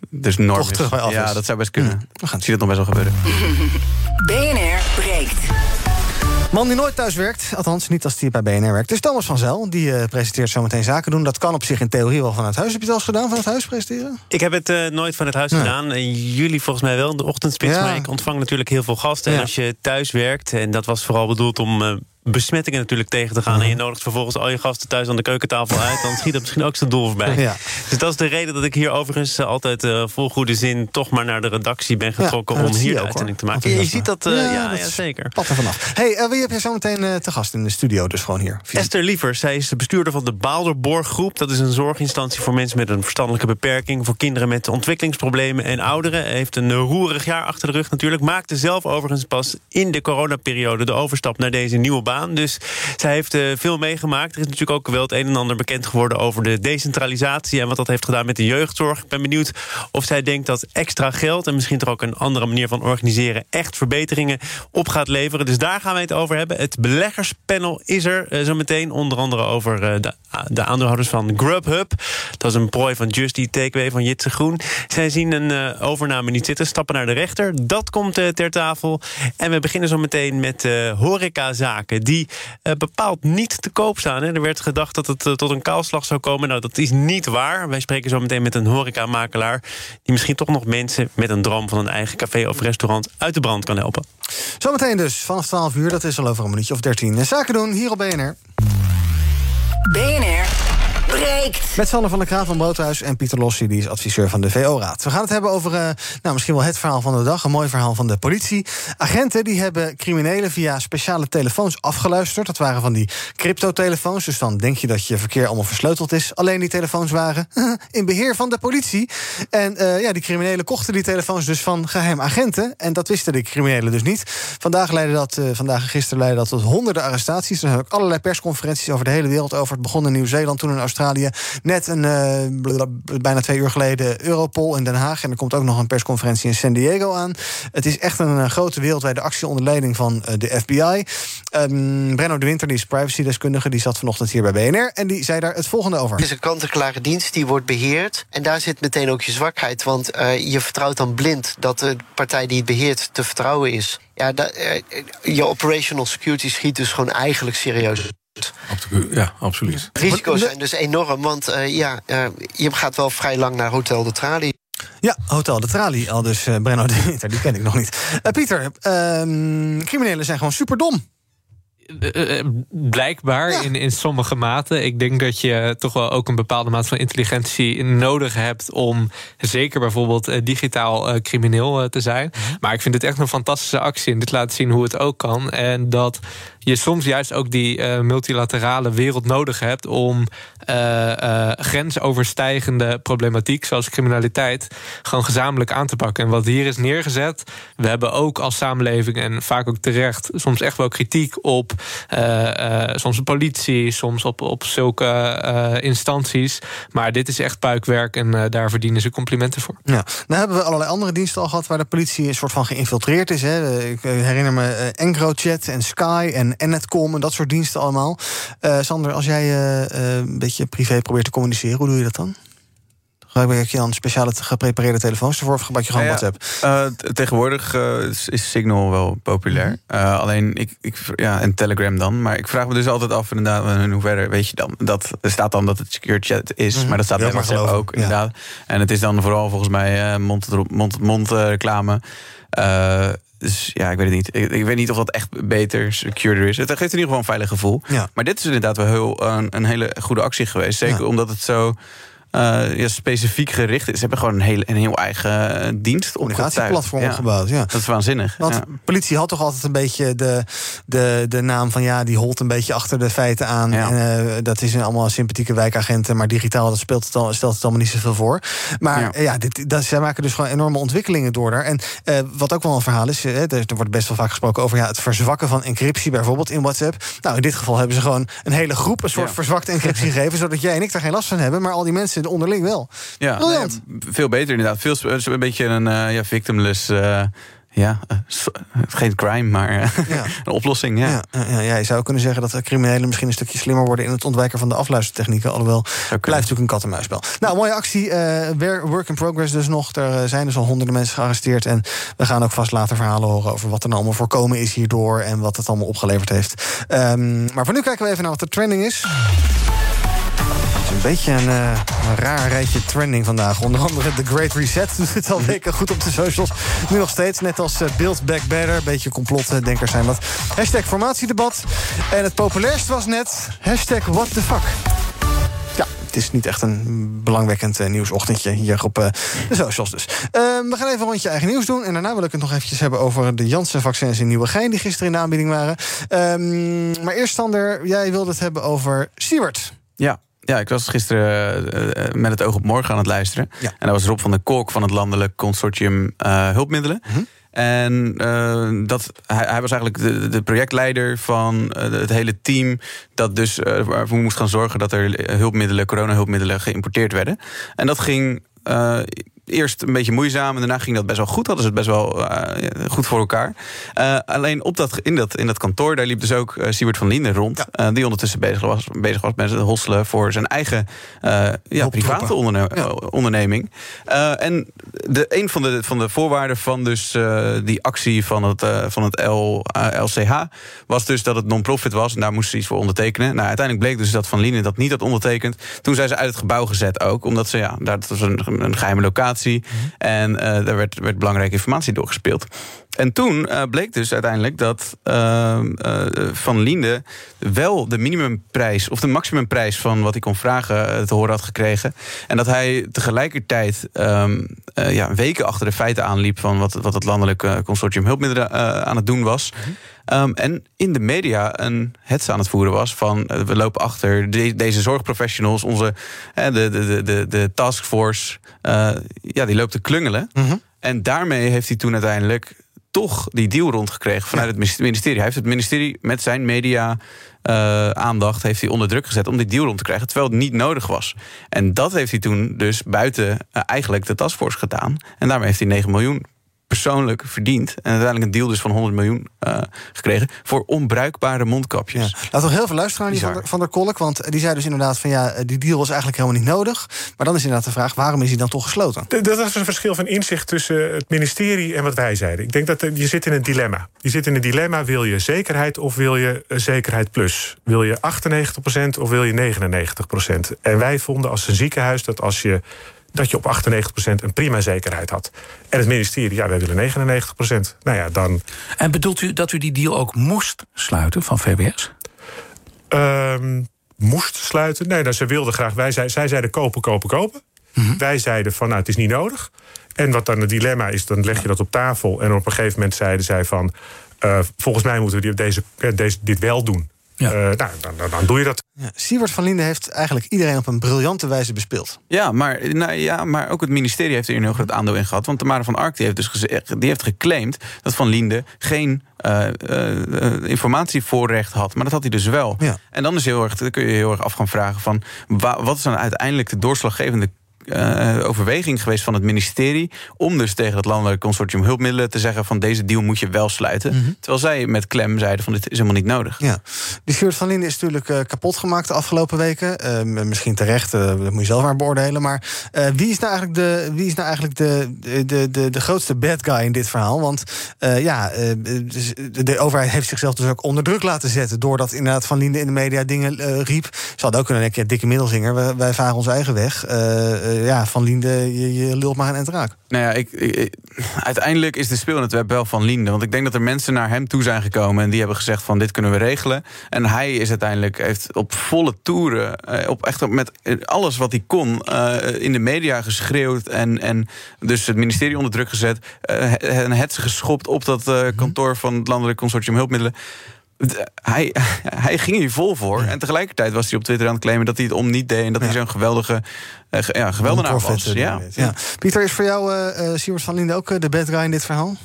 Dus norm Toch terug bij is. Ja, dat zou best kunnen. We gaan zie dat nog best wel gebeuren. BNR breekt. Man die nooit thuis werkt, althans niet als hij bij BNR werkt. Dus Thomas van Zel, die uh, presenteert zometeen zaken doen. Dat kan op zich in theorie wel vanuit huis. Heb je het al eens gedaan, vanuit huis presenteren? Ik heb het uh, nooit vanuit huis nee. gedaan. Uh, jullie volgens mij wel in de ochtendspits. Ja. Maar ik ontvang natuurlijk heel veel gasten. Ja. En als je thuis werkt, en dat was vooral bedoeld om besmettingen natuurlijk tegen te gaan... en je nodigt vervolgens al je gasten thuis aan de keukentafel uit... dan schiet dat misschien ook zijn doel voorbij. Ja. Dus dat is de reden dat ik hier overigens altijd uh, vol goede zin... toch maar naar de redactie ben getrokken ja, om hier de uitzending te maken. Ja, je ziet dat, uh, ja, ja, dat zeker. Pat er vanaf. Hey, uh, wie heb je zo meteen te gast in de studio, dus gewoon hier? Esther Lievers, zij is de bestuurder van de Baalderborggroep. Dat is een zorginstantie voor mensen met een verstandelijke beperking... voor kinderen met ontwikkelingsproblemen en ouderen. Heeft een roerig jaar achter de rug natuurlijk. Maakte zelf overigens pas in de coronaperiode de overstap naar deze nieuwe baan. Dus zij heeft uh, veel meegemaakt. Er is natuurlijk ook wel het een en ander bekend geworden over de decentralisatie en wat dat heeft gedaan met de jeugdzorg. Ik ben benieuwd of zij denkt dat extra geld en misschien toch ook een andere manier van organiseren echt verbeteringen op gaat leveren. Dus daar gaan wij het over hebben. Het beleggerspanel is er uh, zo meteen. Onder andere over uh, de, de, aandeelhouders van Grubhub. Dat is een prooi van Just Eat Takeaway van Jitse Groen. Zij zien een overname niet zitten, stappen naar de rechter. Dat komt ter tafel. En we beginnen zo meteen met horecazaken die bepaald niet te koop staan. Hè. Er werd gedacht dat het uh, tot een kaalslag zou komen. Nou, dat is niet waar. Wij spreken zo meteen met een horecamakelaar... die misschien toch nog mensen met een droom van een eigen café of restaurant... uit de brand kan helpen. Zometeen dus, vanaf 12 uur, dat is al over een minuutje of 13. Zaken doen, hier op BNR. BNR breekt. Met Sander van der Kraan van Broodhuis en Pieter Lossi, die is adviseur van de VO-raad. We gaan het hebben over uh, nou, misschien wel het verhaal van de dag. Een mooi verhaal van de politie. Agenten die hebben criminelen via speciale telefoons afgeluisterd. Dat waren van die cryptotelefoons. Dus dan denk je dat je verkeer allemaal versleuteld is. Alleen die telefoons waren in beheer van de politie. En uh, ja, die criminelen kochten die telefoons dus van geheim agenten. En dat wisten de criminelen dus niet. Vandaag leidde dat, uh, vandaag en gisteren leidde dat tot honderden arrestaties. Er zijn ook allerlei persconferenties over de hele wereld over. Het begon in Nieuw-Zeeland, toen in Australië. Net een, uh, bijna twee uur geleden Europol in Den Haag. En er komt ook nog een persconferentie in San Diego aan. Het is echt een, grote wereldwijde actie onder leiding van de FBI. Um, Brenno de Winter, die is privacy-deskundige, die zat vanochtend hier bij BNR. En die zei daar het volgende over. Het is een kant-en-klare dienst die wordt beheerd. En daar zit meteen ook je zwakheid. Want je vertrouwt dan blind dat de partij die het beheert te vertrouwen is. Ja, dat, je operational security schiet dus gewoon eigenlijk serieus. Ja, absoluut. De risico's zijn dus enorm, want uh, ja, je gaat wel vrij lang naar Hotel de Trali. Ja, Hotel de Trali, al dus Brenno de Winter, die ken ik nog niet. Pieter, ehm, criminelen zijn gewoon superdom. Uh, blijkbaar ja. in, in sommige mate. Ik denk dat je toch wel ook een bepaalde mate van intelligentie nodig hebt om zeker bijvoorbeeld uh, digitaal uh, crimineel te zijn. Mm-hmm. Maar ik vind het echt een fantastische actie en dit laat zien hoe het ook kan. En dat je soms juist ook die multilaterale wereld nodig hebt om grensoverstijgende problematiek, zoals criminaliteit, gewoon gezamenlijk aan te pakken. En wat hier is neergezet, we hebben ook als samenleving en vaak ook terecht soms echt wel kritiek op soms de politie, soms op, op zulke instanties. Maar dit is echt puikwerk en daar verdienen ze complimenten voor. Ja, nou hebben we allerlei andere diensten al gehad waar de politie een soort van geïnfiltreerd is. Hè. Ik herinner me EncroChat en Sky en Netcom en dat soort diensten allemaal. Sander, als jij een beetje privé probeert te communiceren, hoe doe je dat dan? Gebruik je dan speciale geprepareerde telefoons ervoor of gebruik je gewoon ja, WhatsApp? Uh, tegenwoordig uh, is, is, Signal wel populair. Uh, alleen, ik, ik, ja, en Telegram dan. Maar ik vraag me dus altijd af, inderdaad, in hoeverre weet je dan? Dat, er staat dan dat het secure chat is, mm -hmm. maar dat staat bij WhatsApp ook, inderdaad. Ja. En het is dan vooral volgens mij mond-tot-mond -mond, reclame. Dus ja, ik weet het niet. Ik, ik, weet niet of dat echt beter, securder is. Het geeft in ieder geval een veilig gevoel. Ja. Maar dit is inderdaad wel heel, een, een hele goede actie geweest. Zeker ja. omdat het zo uh, ja, specifiek gericht is. Ze hebben gewoon een heel, een heel eigen uh, dienst Communicatieplatform ja. gebouwd, ja. Dat is waanzinnig. Want politie had toch altijd een beetje de, de, de naam van... ja, die holt een beetje achter de feiten aan. Ja. En, uh, dat is een allemaal sympathieke wijkagenten... maar digitaal dat speelt het al, stelt het allemaal niet zoveel voor. Maar ja, dit, dat, zij maken dus gewoon enorme ontwikkelingen door daar. En wat ook wel een verhaal is... er wordt best wel vaak gesproken over ja, het verzwakken van encryptie... bijvoorbeeld in WhatsApp. Nou, in dit geval hebben ze gewoon een hele groep... een soort verzwakte encryptie gegeven... zodat jij en ik daar geen last van hebben... maar al die mensen onderling wel. Ja, nee, veel beter inderdaad. Veel, een beetje een uh, ja, victimless. Uh, ja, uh, geen crime, maar ja. een oplossing. Ja. Ja, ja, ja, je zou kunnen zeggen dat de criminelen misschien een stukje slimmer worden in het ontwijken van de afluistertechnieken. Alhoewel, het blijft natuurlijk een kat-en-muisspel. Nou, mooie actie. work in progress dus nog. Er zijn dus al honderden mensen gearresteerd. En we gaan ook vast later verhalen horen over wat er nou allemaal voorkomen is hierdoor. En wat het allemaal opgeleverd heeft. Um, maar voor nu kijken we even naar wat de trending is. Een beetje een, uh, een, raar rijtje trending vandaag. Onder andere The Great Reset doet het al weken goed op de socials. Nu nog steeds, net als uh, Build Back Better. Beetje complotdenkers zijn dat. Hashtag formatiedebat. En het populairst was net hashtag what the fuck. Ja, het is niet echt een belangwekkend uh, nieuwsochtendje hier op de socials dus. Uh, we gaan even een rondje eigen nieuws doen. En daarna wil ik het nog eventjes hebben over de Janssen-vaccins in Nieuwegein... die gisteren in de aanbieding waren. Um, maar eerst, Sander, jij wilde het hebben over Siewert. Ja, ja, ik was gisteren uh, met het oog op morgen aan het luisteren. Ja. En dat was Rob van der Kolk van het Landelijk Consortium uh, Hulpmiddelen. Mhm. Mm -hmm. En uh, dat, hij, hij, was eigenlijk de, de projectleider van het hele team... dat dus waarvoor moest gaan zorgen dat er hulpmiddelen, coronahulpmiddelen geïmporteerd werden. En dat ging eerst een beetje moeizaam en daarna ging dat best wel goed. Hadden ze het best wel uh, goed voor elkaar. Uh, alleen op dat, in, dat, in dat kantoor, daar liep dus ook uh, Siebert van Linden rond. Ja. die ondertussen bezig was, bezig was met het hosselen voor zijn eigen ja, private onderne ja. onderneming. en de, een van de, van de voorwaarden van dus, die actie van het, van het L, LCH was dus dat het non-profit was. En daar moesten ze iets voor ondertekenen. Nou, uiteindelijk bleek dus dat Van Linden dat niet had ondertekend. Toen zijn ze uit het gebouw gezet ook. Omdat ze, ja, dat was een, een geheime locatie informatie. En uh, daar werd, werd belangrijke informatie doorgespeeld. En toen uh, bleek dus uiteindelijk dat uh, Van Linde wel de minimumprijs of de maximumprijs van wat hij kon vragen te horen had gekregen. En dat hij tegelijkertijd um, ja, weken achter de feiten aanliep van wat, wat het landelijk consortium hulpmiddelen aan het doen was. Um, en in de media een hets aan het voeren was van we lopen achter deze zorgprofessionals, onze de, de, de, de, de taskforce, ja, die loopt te klungelen. Mm En daarmee heeft hij toen uiteindelijk toch die deal rondgekregen vanuit het ministerie. Hij heeft het ministerie met zijn media uh, aandacht heeft hij onder druk gezet om die deal rond te krijgen, terwijl het niet nodig was. En dat heeft hij toen dus buiten uh, eigenlijk de taskforce gedaan. En daarmee heeft hij 9 miljoen persoonlijk verdiend. En uiteindelijk een deal dus van 100 miljoen uh, gekregen voor onbruikbare mondkapjes. Ja. Laten we heel veel luisteren naar die van der, van der Kolk. Want die zei dus inderdaad van ja, die deal was eigenlijk helemaal niet nodig. Maar dan is inderdaad de vraag, waarom is hij dan toch gesloten? Dat is een verschil van inzicht tussen het ministerie en wat wij zeiden. Ik denk dat je zit in een dilemma. Je zit in een dilemma, wil je zekerheid of wil je zekerheid plus? Wil je 98% of wil je 99%? En wij vonden als een ziekenhuis dat als je dat je op 98% een prima zekerheid had. En het ministerie, ja, wij willen 99%. Nou ja, dan... En bedoelt u dat u die deal ook moest sluiten van VWS? Um, moest sluiten? Nee, nou, ze wilden graag... Wij, zij, zij zeiden kopen, kopen, kopen. Mm Wij zeiden van, nou, het is niet nodig. En wat dan het dilemma is, dan leg je dat op tafel... en op een gegeven moment zeiden zij van... Uh, volgens mij moeten we deze, deze, dit wel doen. Ja. Uh, nou, dan, dan, doe je dat. Ja, Siewert van Linden heeft eigenlijk iedereen op een briljante wijze bespeeld. Ja, maar, nou, ja, maar ook het ministerie heeft er een heel groot aandeel in gehad. Want de Mare van Ark die heeft dus gezegd, die heeft geclaimd dat Van Linden geen uh, uh, informatievoorrecht had. Maar dat had hij dus wel. Ja. En dan, is heel erg, dan kun je heel erg af gaan vragen van wat is dan uiteindelijk de doorslaggevende uh, overweging geweest van het ministerie om dus tegen het landelijk consortium hulpmiddelen te zeggen van deze deal moet je wel sluiten. Mm -hmm. Terwijl zij met klem zeiden van dit is helemaal niet nodig. Ja, die Geert van Linden is natuurlijk uh, kapot gemaakt de afgelopen weken. Uh, misschien terecht, dat moet je zelf maar beoordelen. Maar wie is nou eigenlijk, de, wie is nou eigenlijk de, de, de, de grootste bad guy in dit verhaal? Want ja, de overheid heeft zichzelf dus ook onder druk laten zetten doordat inderdaad Van Linden in de media dingen riep. Ze hadden ook kunnen denken, ja, dikke middelzinger, wij, wij varen onze eigen weg uh, ja, Van Linde, je, je lult maar een raak. Nou ja, ik, ik, uiteindelijk is de speel in het web wel van Linde. Want ik denk dat er mensen naar hem toe zijn gekomen... en die hebben gezegd van dit kunnen we regelen. En hij is uiteindelijk, heeft op volle toeren... Eh, op echt met alles wat hij kon... Uh, in de media geschreeuwd en, en dus het ministerie onder druk gezet... Uh, en het geschopt op dat kantoor van het Landelijk Consortium Hulpmiddelen hij, hij ging hier vol voor. En tegelijkertijd was hij op Twitter aan het claimen dat hij het om niet deed. En dat hij zo'n geweldige ja, geweldenaar was. Ja. Ja. Pieter, is voor jou uh, Siewert van Linde ook de bad guy in dit verhaal?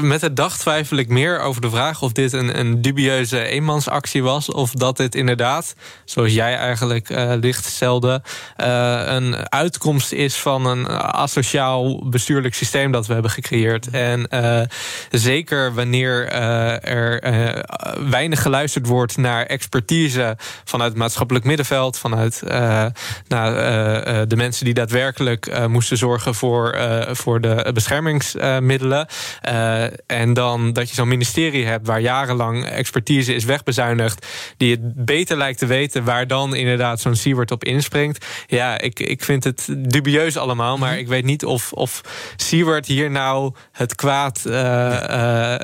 met de dag twijfel ik meer over de vraag of dit een, een dubieuze eenmansactie was. Of dat dit inderdaad, zoals jij eigenlijk uh, licht stelde, een uitkomst is van een asociaal bestuurlijk systeem dat we hebben gecreëerd. En zeker wanneer er weinig geluisterd wordt naar expertise vanuit het maatschappelijk middenveld, vanuit nou, de mensen die daadwerkelijk moesten zorgen voor, voor de beschermingsmiddelen. en dan dat je zo'n ministerie hebt waar jarenlang expertise is wegbezuinigd, die het beter lijkt te weten waar dan inderdaad zo'n Siewert op inspringt. Ja, ik, ik vind het dubieus allemaal, maar ik weet niet of, of Siewert hier nou het kwaad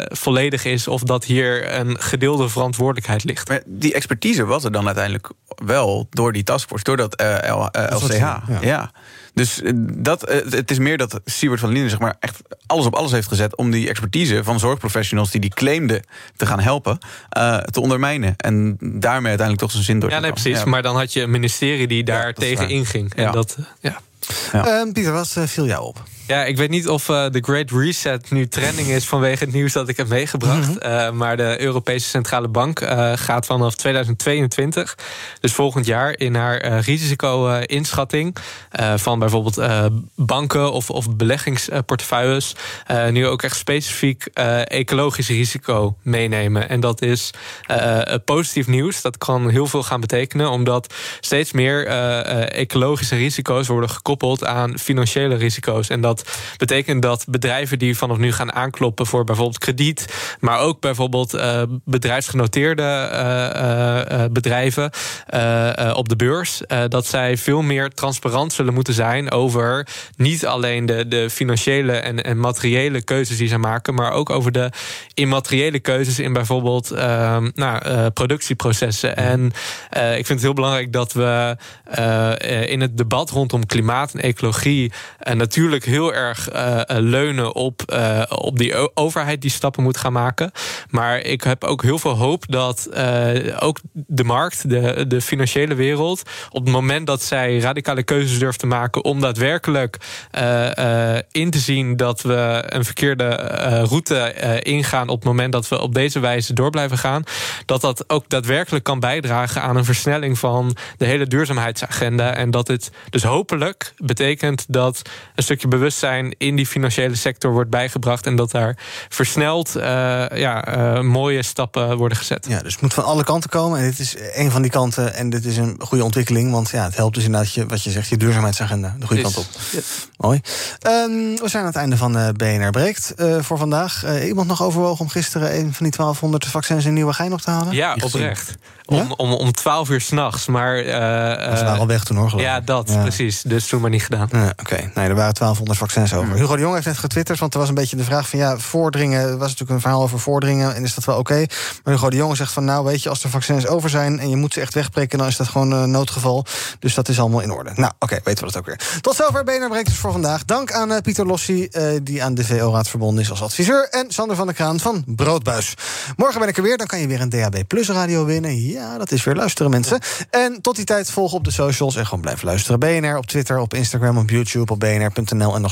volledig is of dat hier een gedeelte verantwoordelijkheid ligt. Maar die expertise was er dan uiteindelijk wel door die taskforce, door dat uh, LCH. Ja. Ja. Dus dat, het is meer dat Siebert van Linden zeg maar, echt alles op alles heeft gezet om die expertise van zorgprofessionals die die claimden te gaan helpen, uh, te ondermijnen. En daarmee uiteindelijk toch zijn zin door. Ja, nee, precies. Ja. Maar dan had je een ministerie die daar ja, tegen inging. En dat, ja. Ja. Uh, Pieter, wat viel jou op? Ja, ik weet niet of uh, de Great Reset nu trending is vanwege het nieuws dat ik heb meegebracht. Mm -hmm. uh, maar de Europese Centrale Bank uh, gaat vanaf 2022, dus volgend jaar, in haar risico-inschatting van bijvoorbeeld banken of, of beleggingsportefeuilles, nu ook echt specifiek ecologisch risico meenemen. En dat is positief nieuws. Dat kan heel veel gaan betekenen, omdat steeds meer ecologische risico's worden gekoppeld aan financiële risico's. En dat dat betekent dat bedrijven die vanaf nu gaan aankloppen voor bijvoorbeeld krediet, maar ook bijvoorbeeld uh, bedrijfsgenoteerde uh, uh, bedrijven op de beurs, dat zij veel meer transparant zullen moeten zijn over niet alleen de, de financiële en, en materiële keuzes die ze maken, maar ook over de immateriële keuzes in bijvoorbeeld nou, productieprocessen. En ik vind het heel belangrijk dat we in het debat rondom klimaat en ecologie natuurlijk heel erg leunen op, op die overheid die stappen moet gaan maken. Maar ik heb ook heel veel hoop dat ook de markt, de, de financiële wereld, op het moment dat zij radicale keuzes durft te maken om daadwerkelijk in te zien dat we een verkeerde route ingaan op het moment dat we op deze wijze door blijven gaan, dat dat ook daadwerkelijk kan bijdragen aan een versnelling van de hele duurzaamheidsagenda. En dat het dus hopelijk betekent dat een stukje bewustzijn in die financiële sector wordt bijgebracht en dat daar versneld uh, ja, uh, mooie stappen worden gezet. Ja, dus het moet van alle kanten komen. En dit is een van die kanten. En dit is een goede ontwikkeling. Want ja, het helpt dus inderdaad je, wat je zegt, je duurzaamheidsagenda de goede kant op. Mooi. Um, we zijn aan het einde van uh, BNR Breekt voor vandaag. iemand nog overwogen om gisteren een van die 1200 vaccins in Nieuwegein op te halen? Ja, oprecht. Om, om, om 12 uur s'nachts. Maar. Uh, Ze waren al weg toen hoor. Ja, dat precies. Dus toen maar niet gedaan. Ja, Oké, okay. nee, er waren 1200 vaccins over. Hugo de Jong heeft net getwitterd, want er was een beetje de vraag van ja, voordringen. Er was natuurlijk een verhaal over voordringen en is dat wel oké? Okay? Maar Hugo de Jong zegt van nou, weet je, als de vaccins over zijn en je moet ze echt wegprikken, dan is dat gewoon een noodgeval. Dus dat is allemaal in orde. Nou, oké, weten we dat ook weer. Tot zover BNR Breekt dus voor vandaag. Dank aan uh, Pieter Lossi, uh, die aan de VO-raad verbonden is als adviseur. En Sander van der Kraan van Broodbuis. Morgen ben ik er weer, dan kan je weer een DAB Plus radio winnen. Ja, dat is weer luisteren, mensen. En tot die tijd volg op de socials en gewoon blijf luisteren. BNR op Twitter, op Instagram, op YouTube, op bnr.nl en nog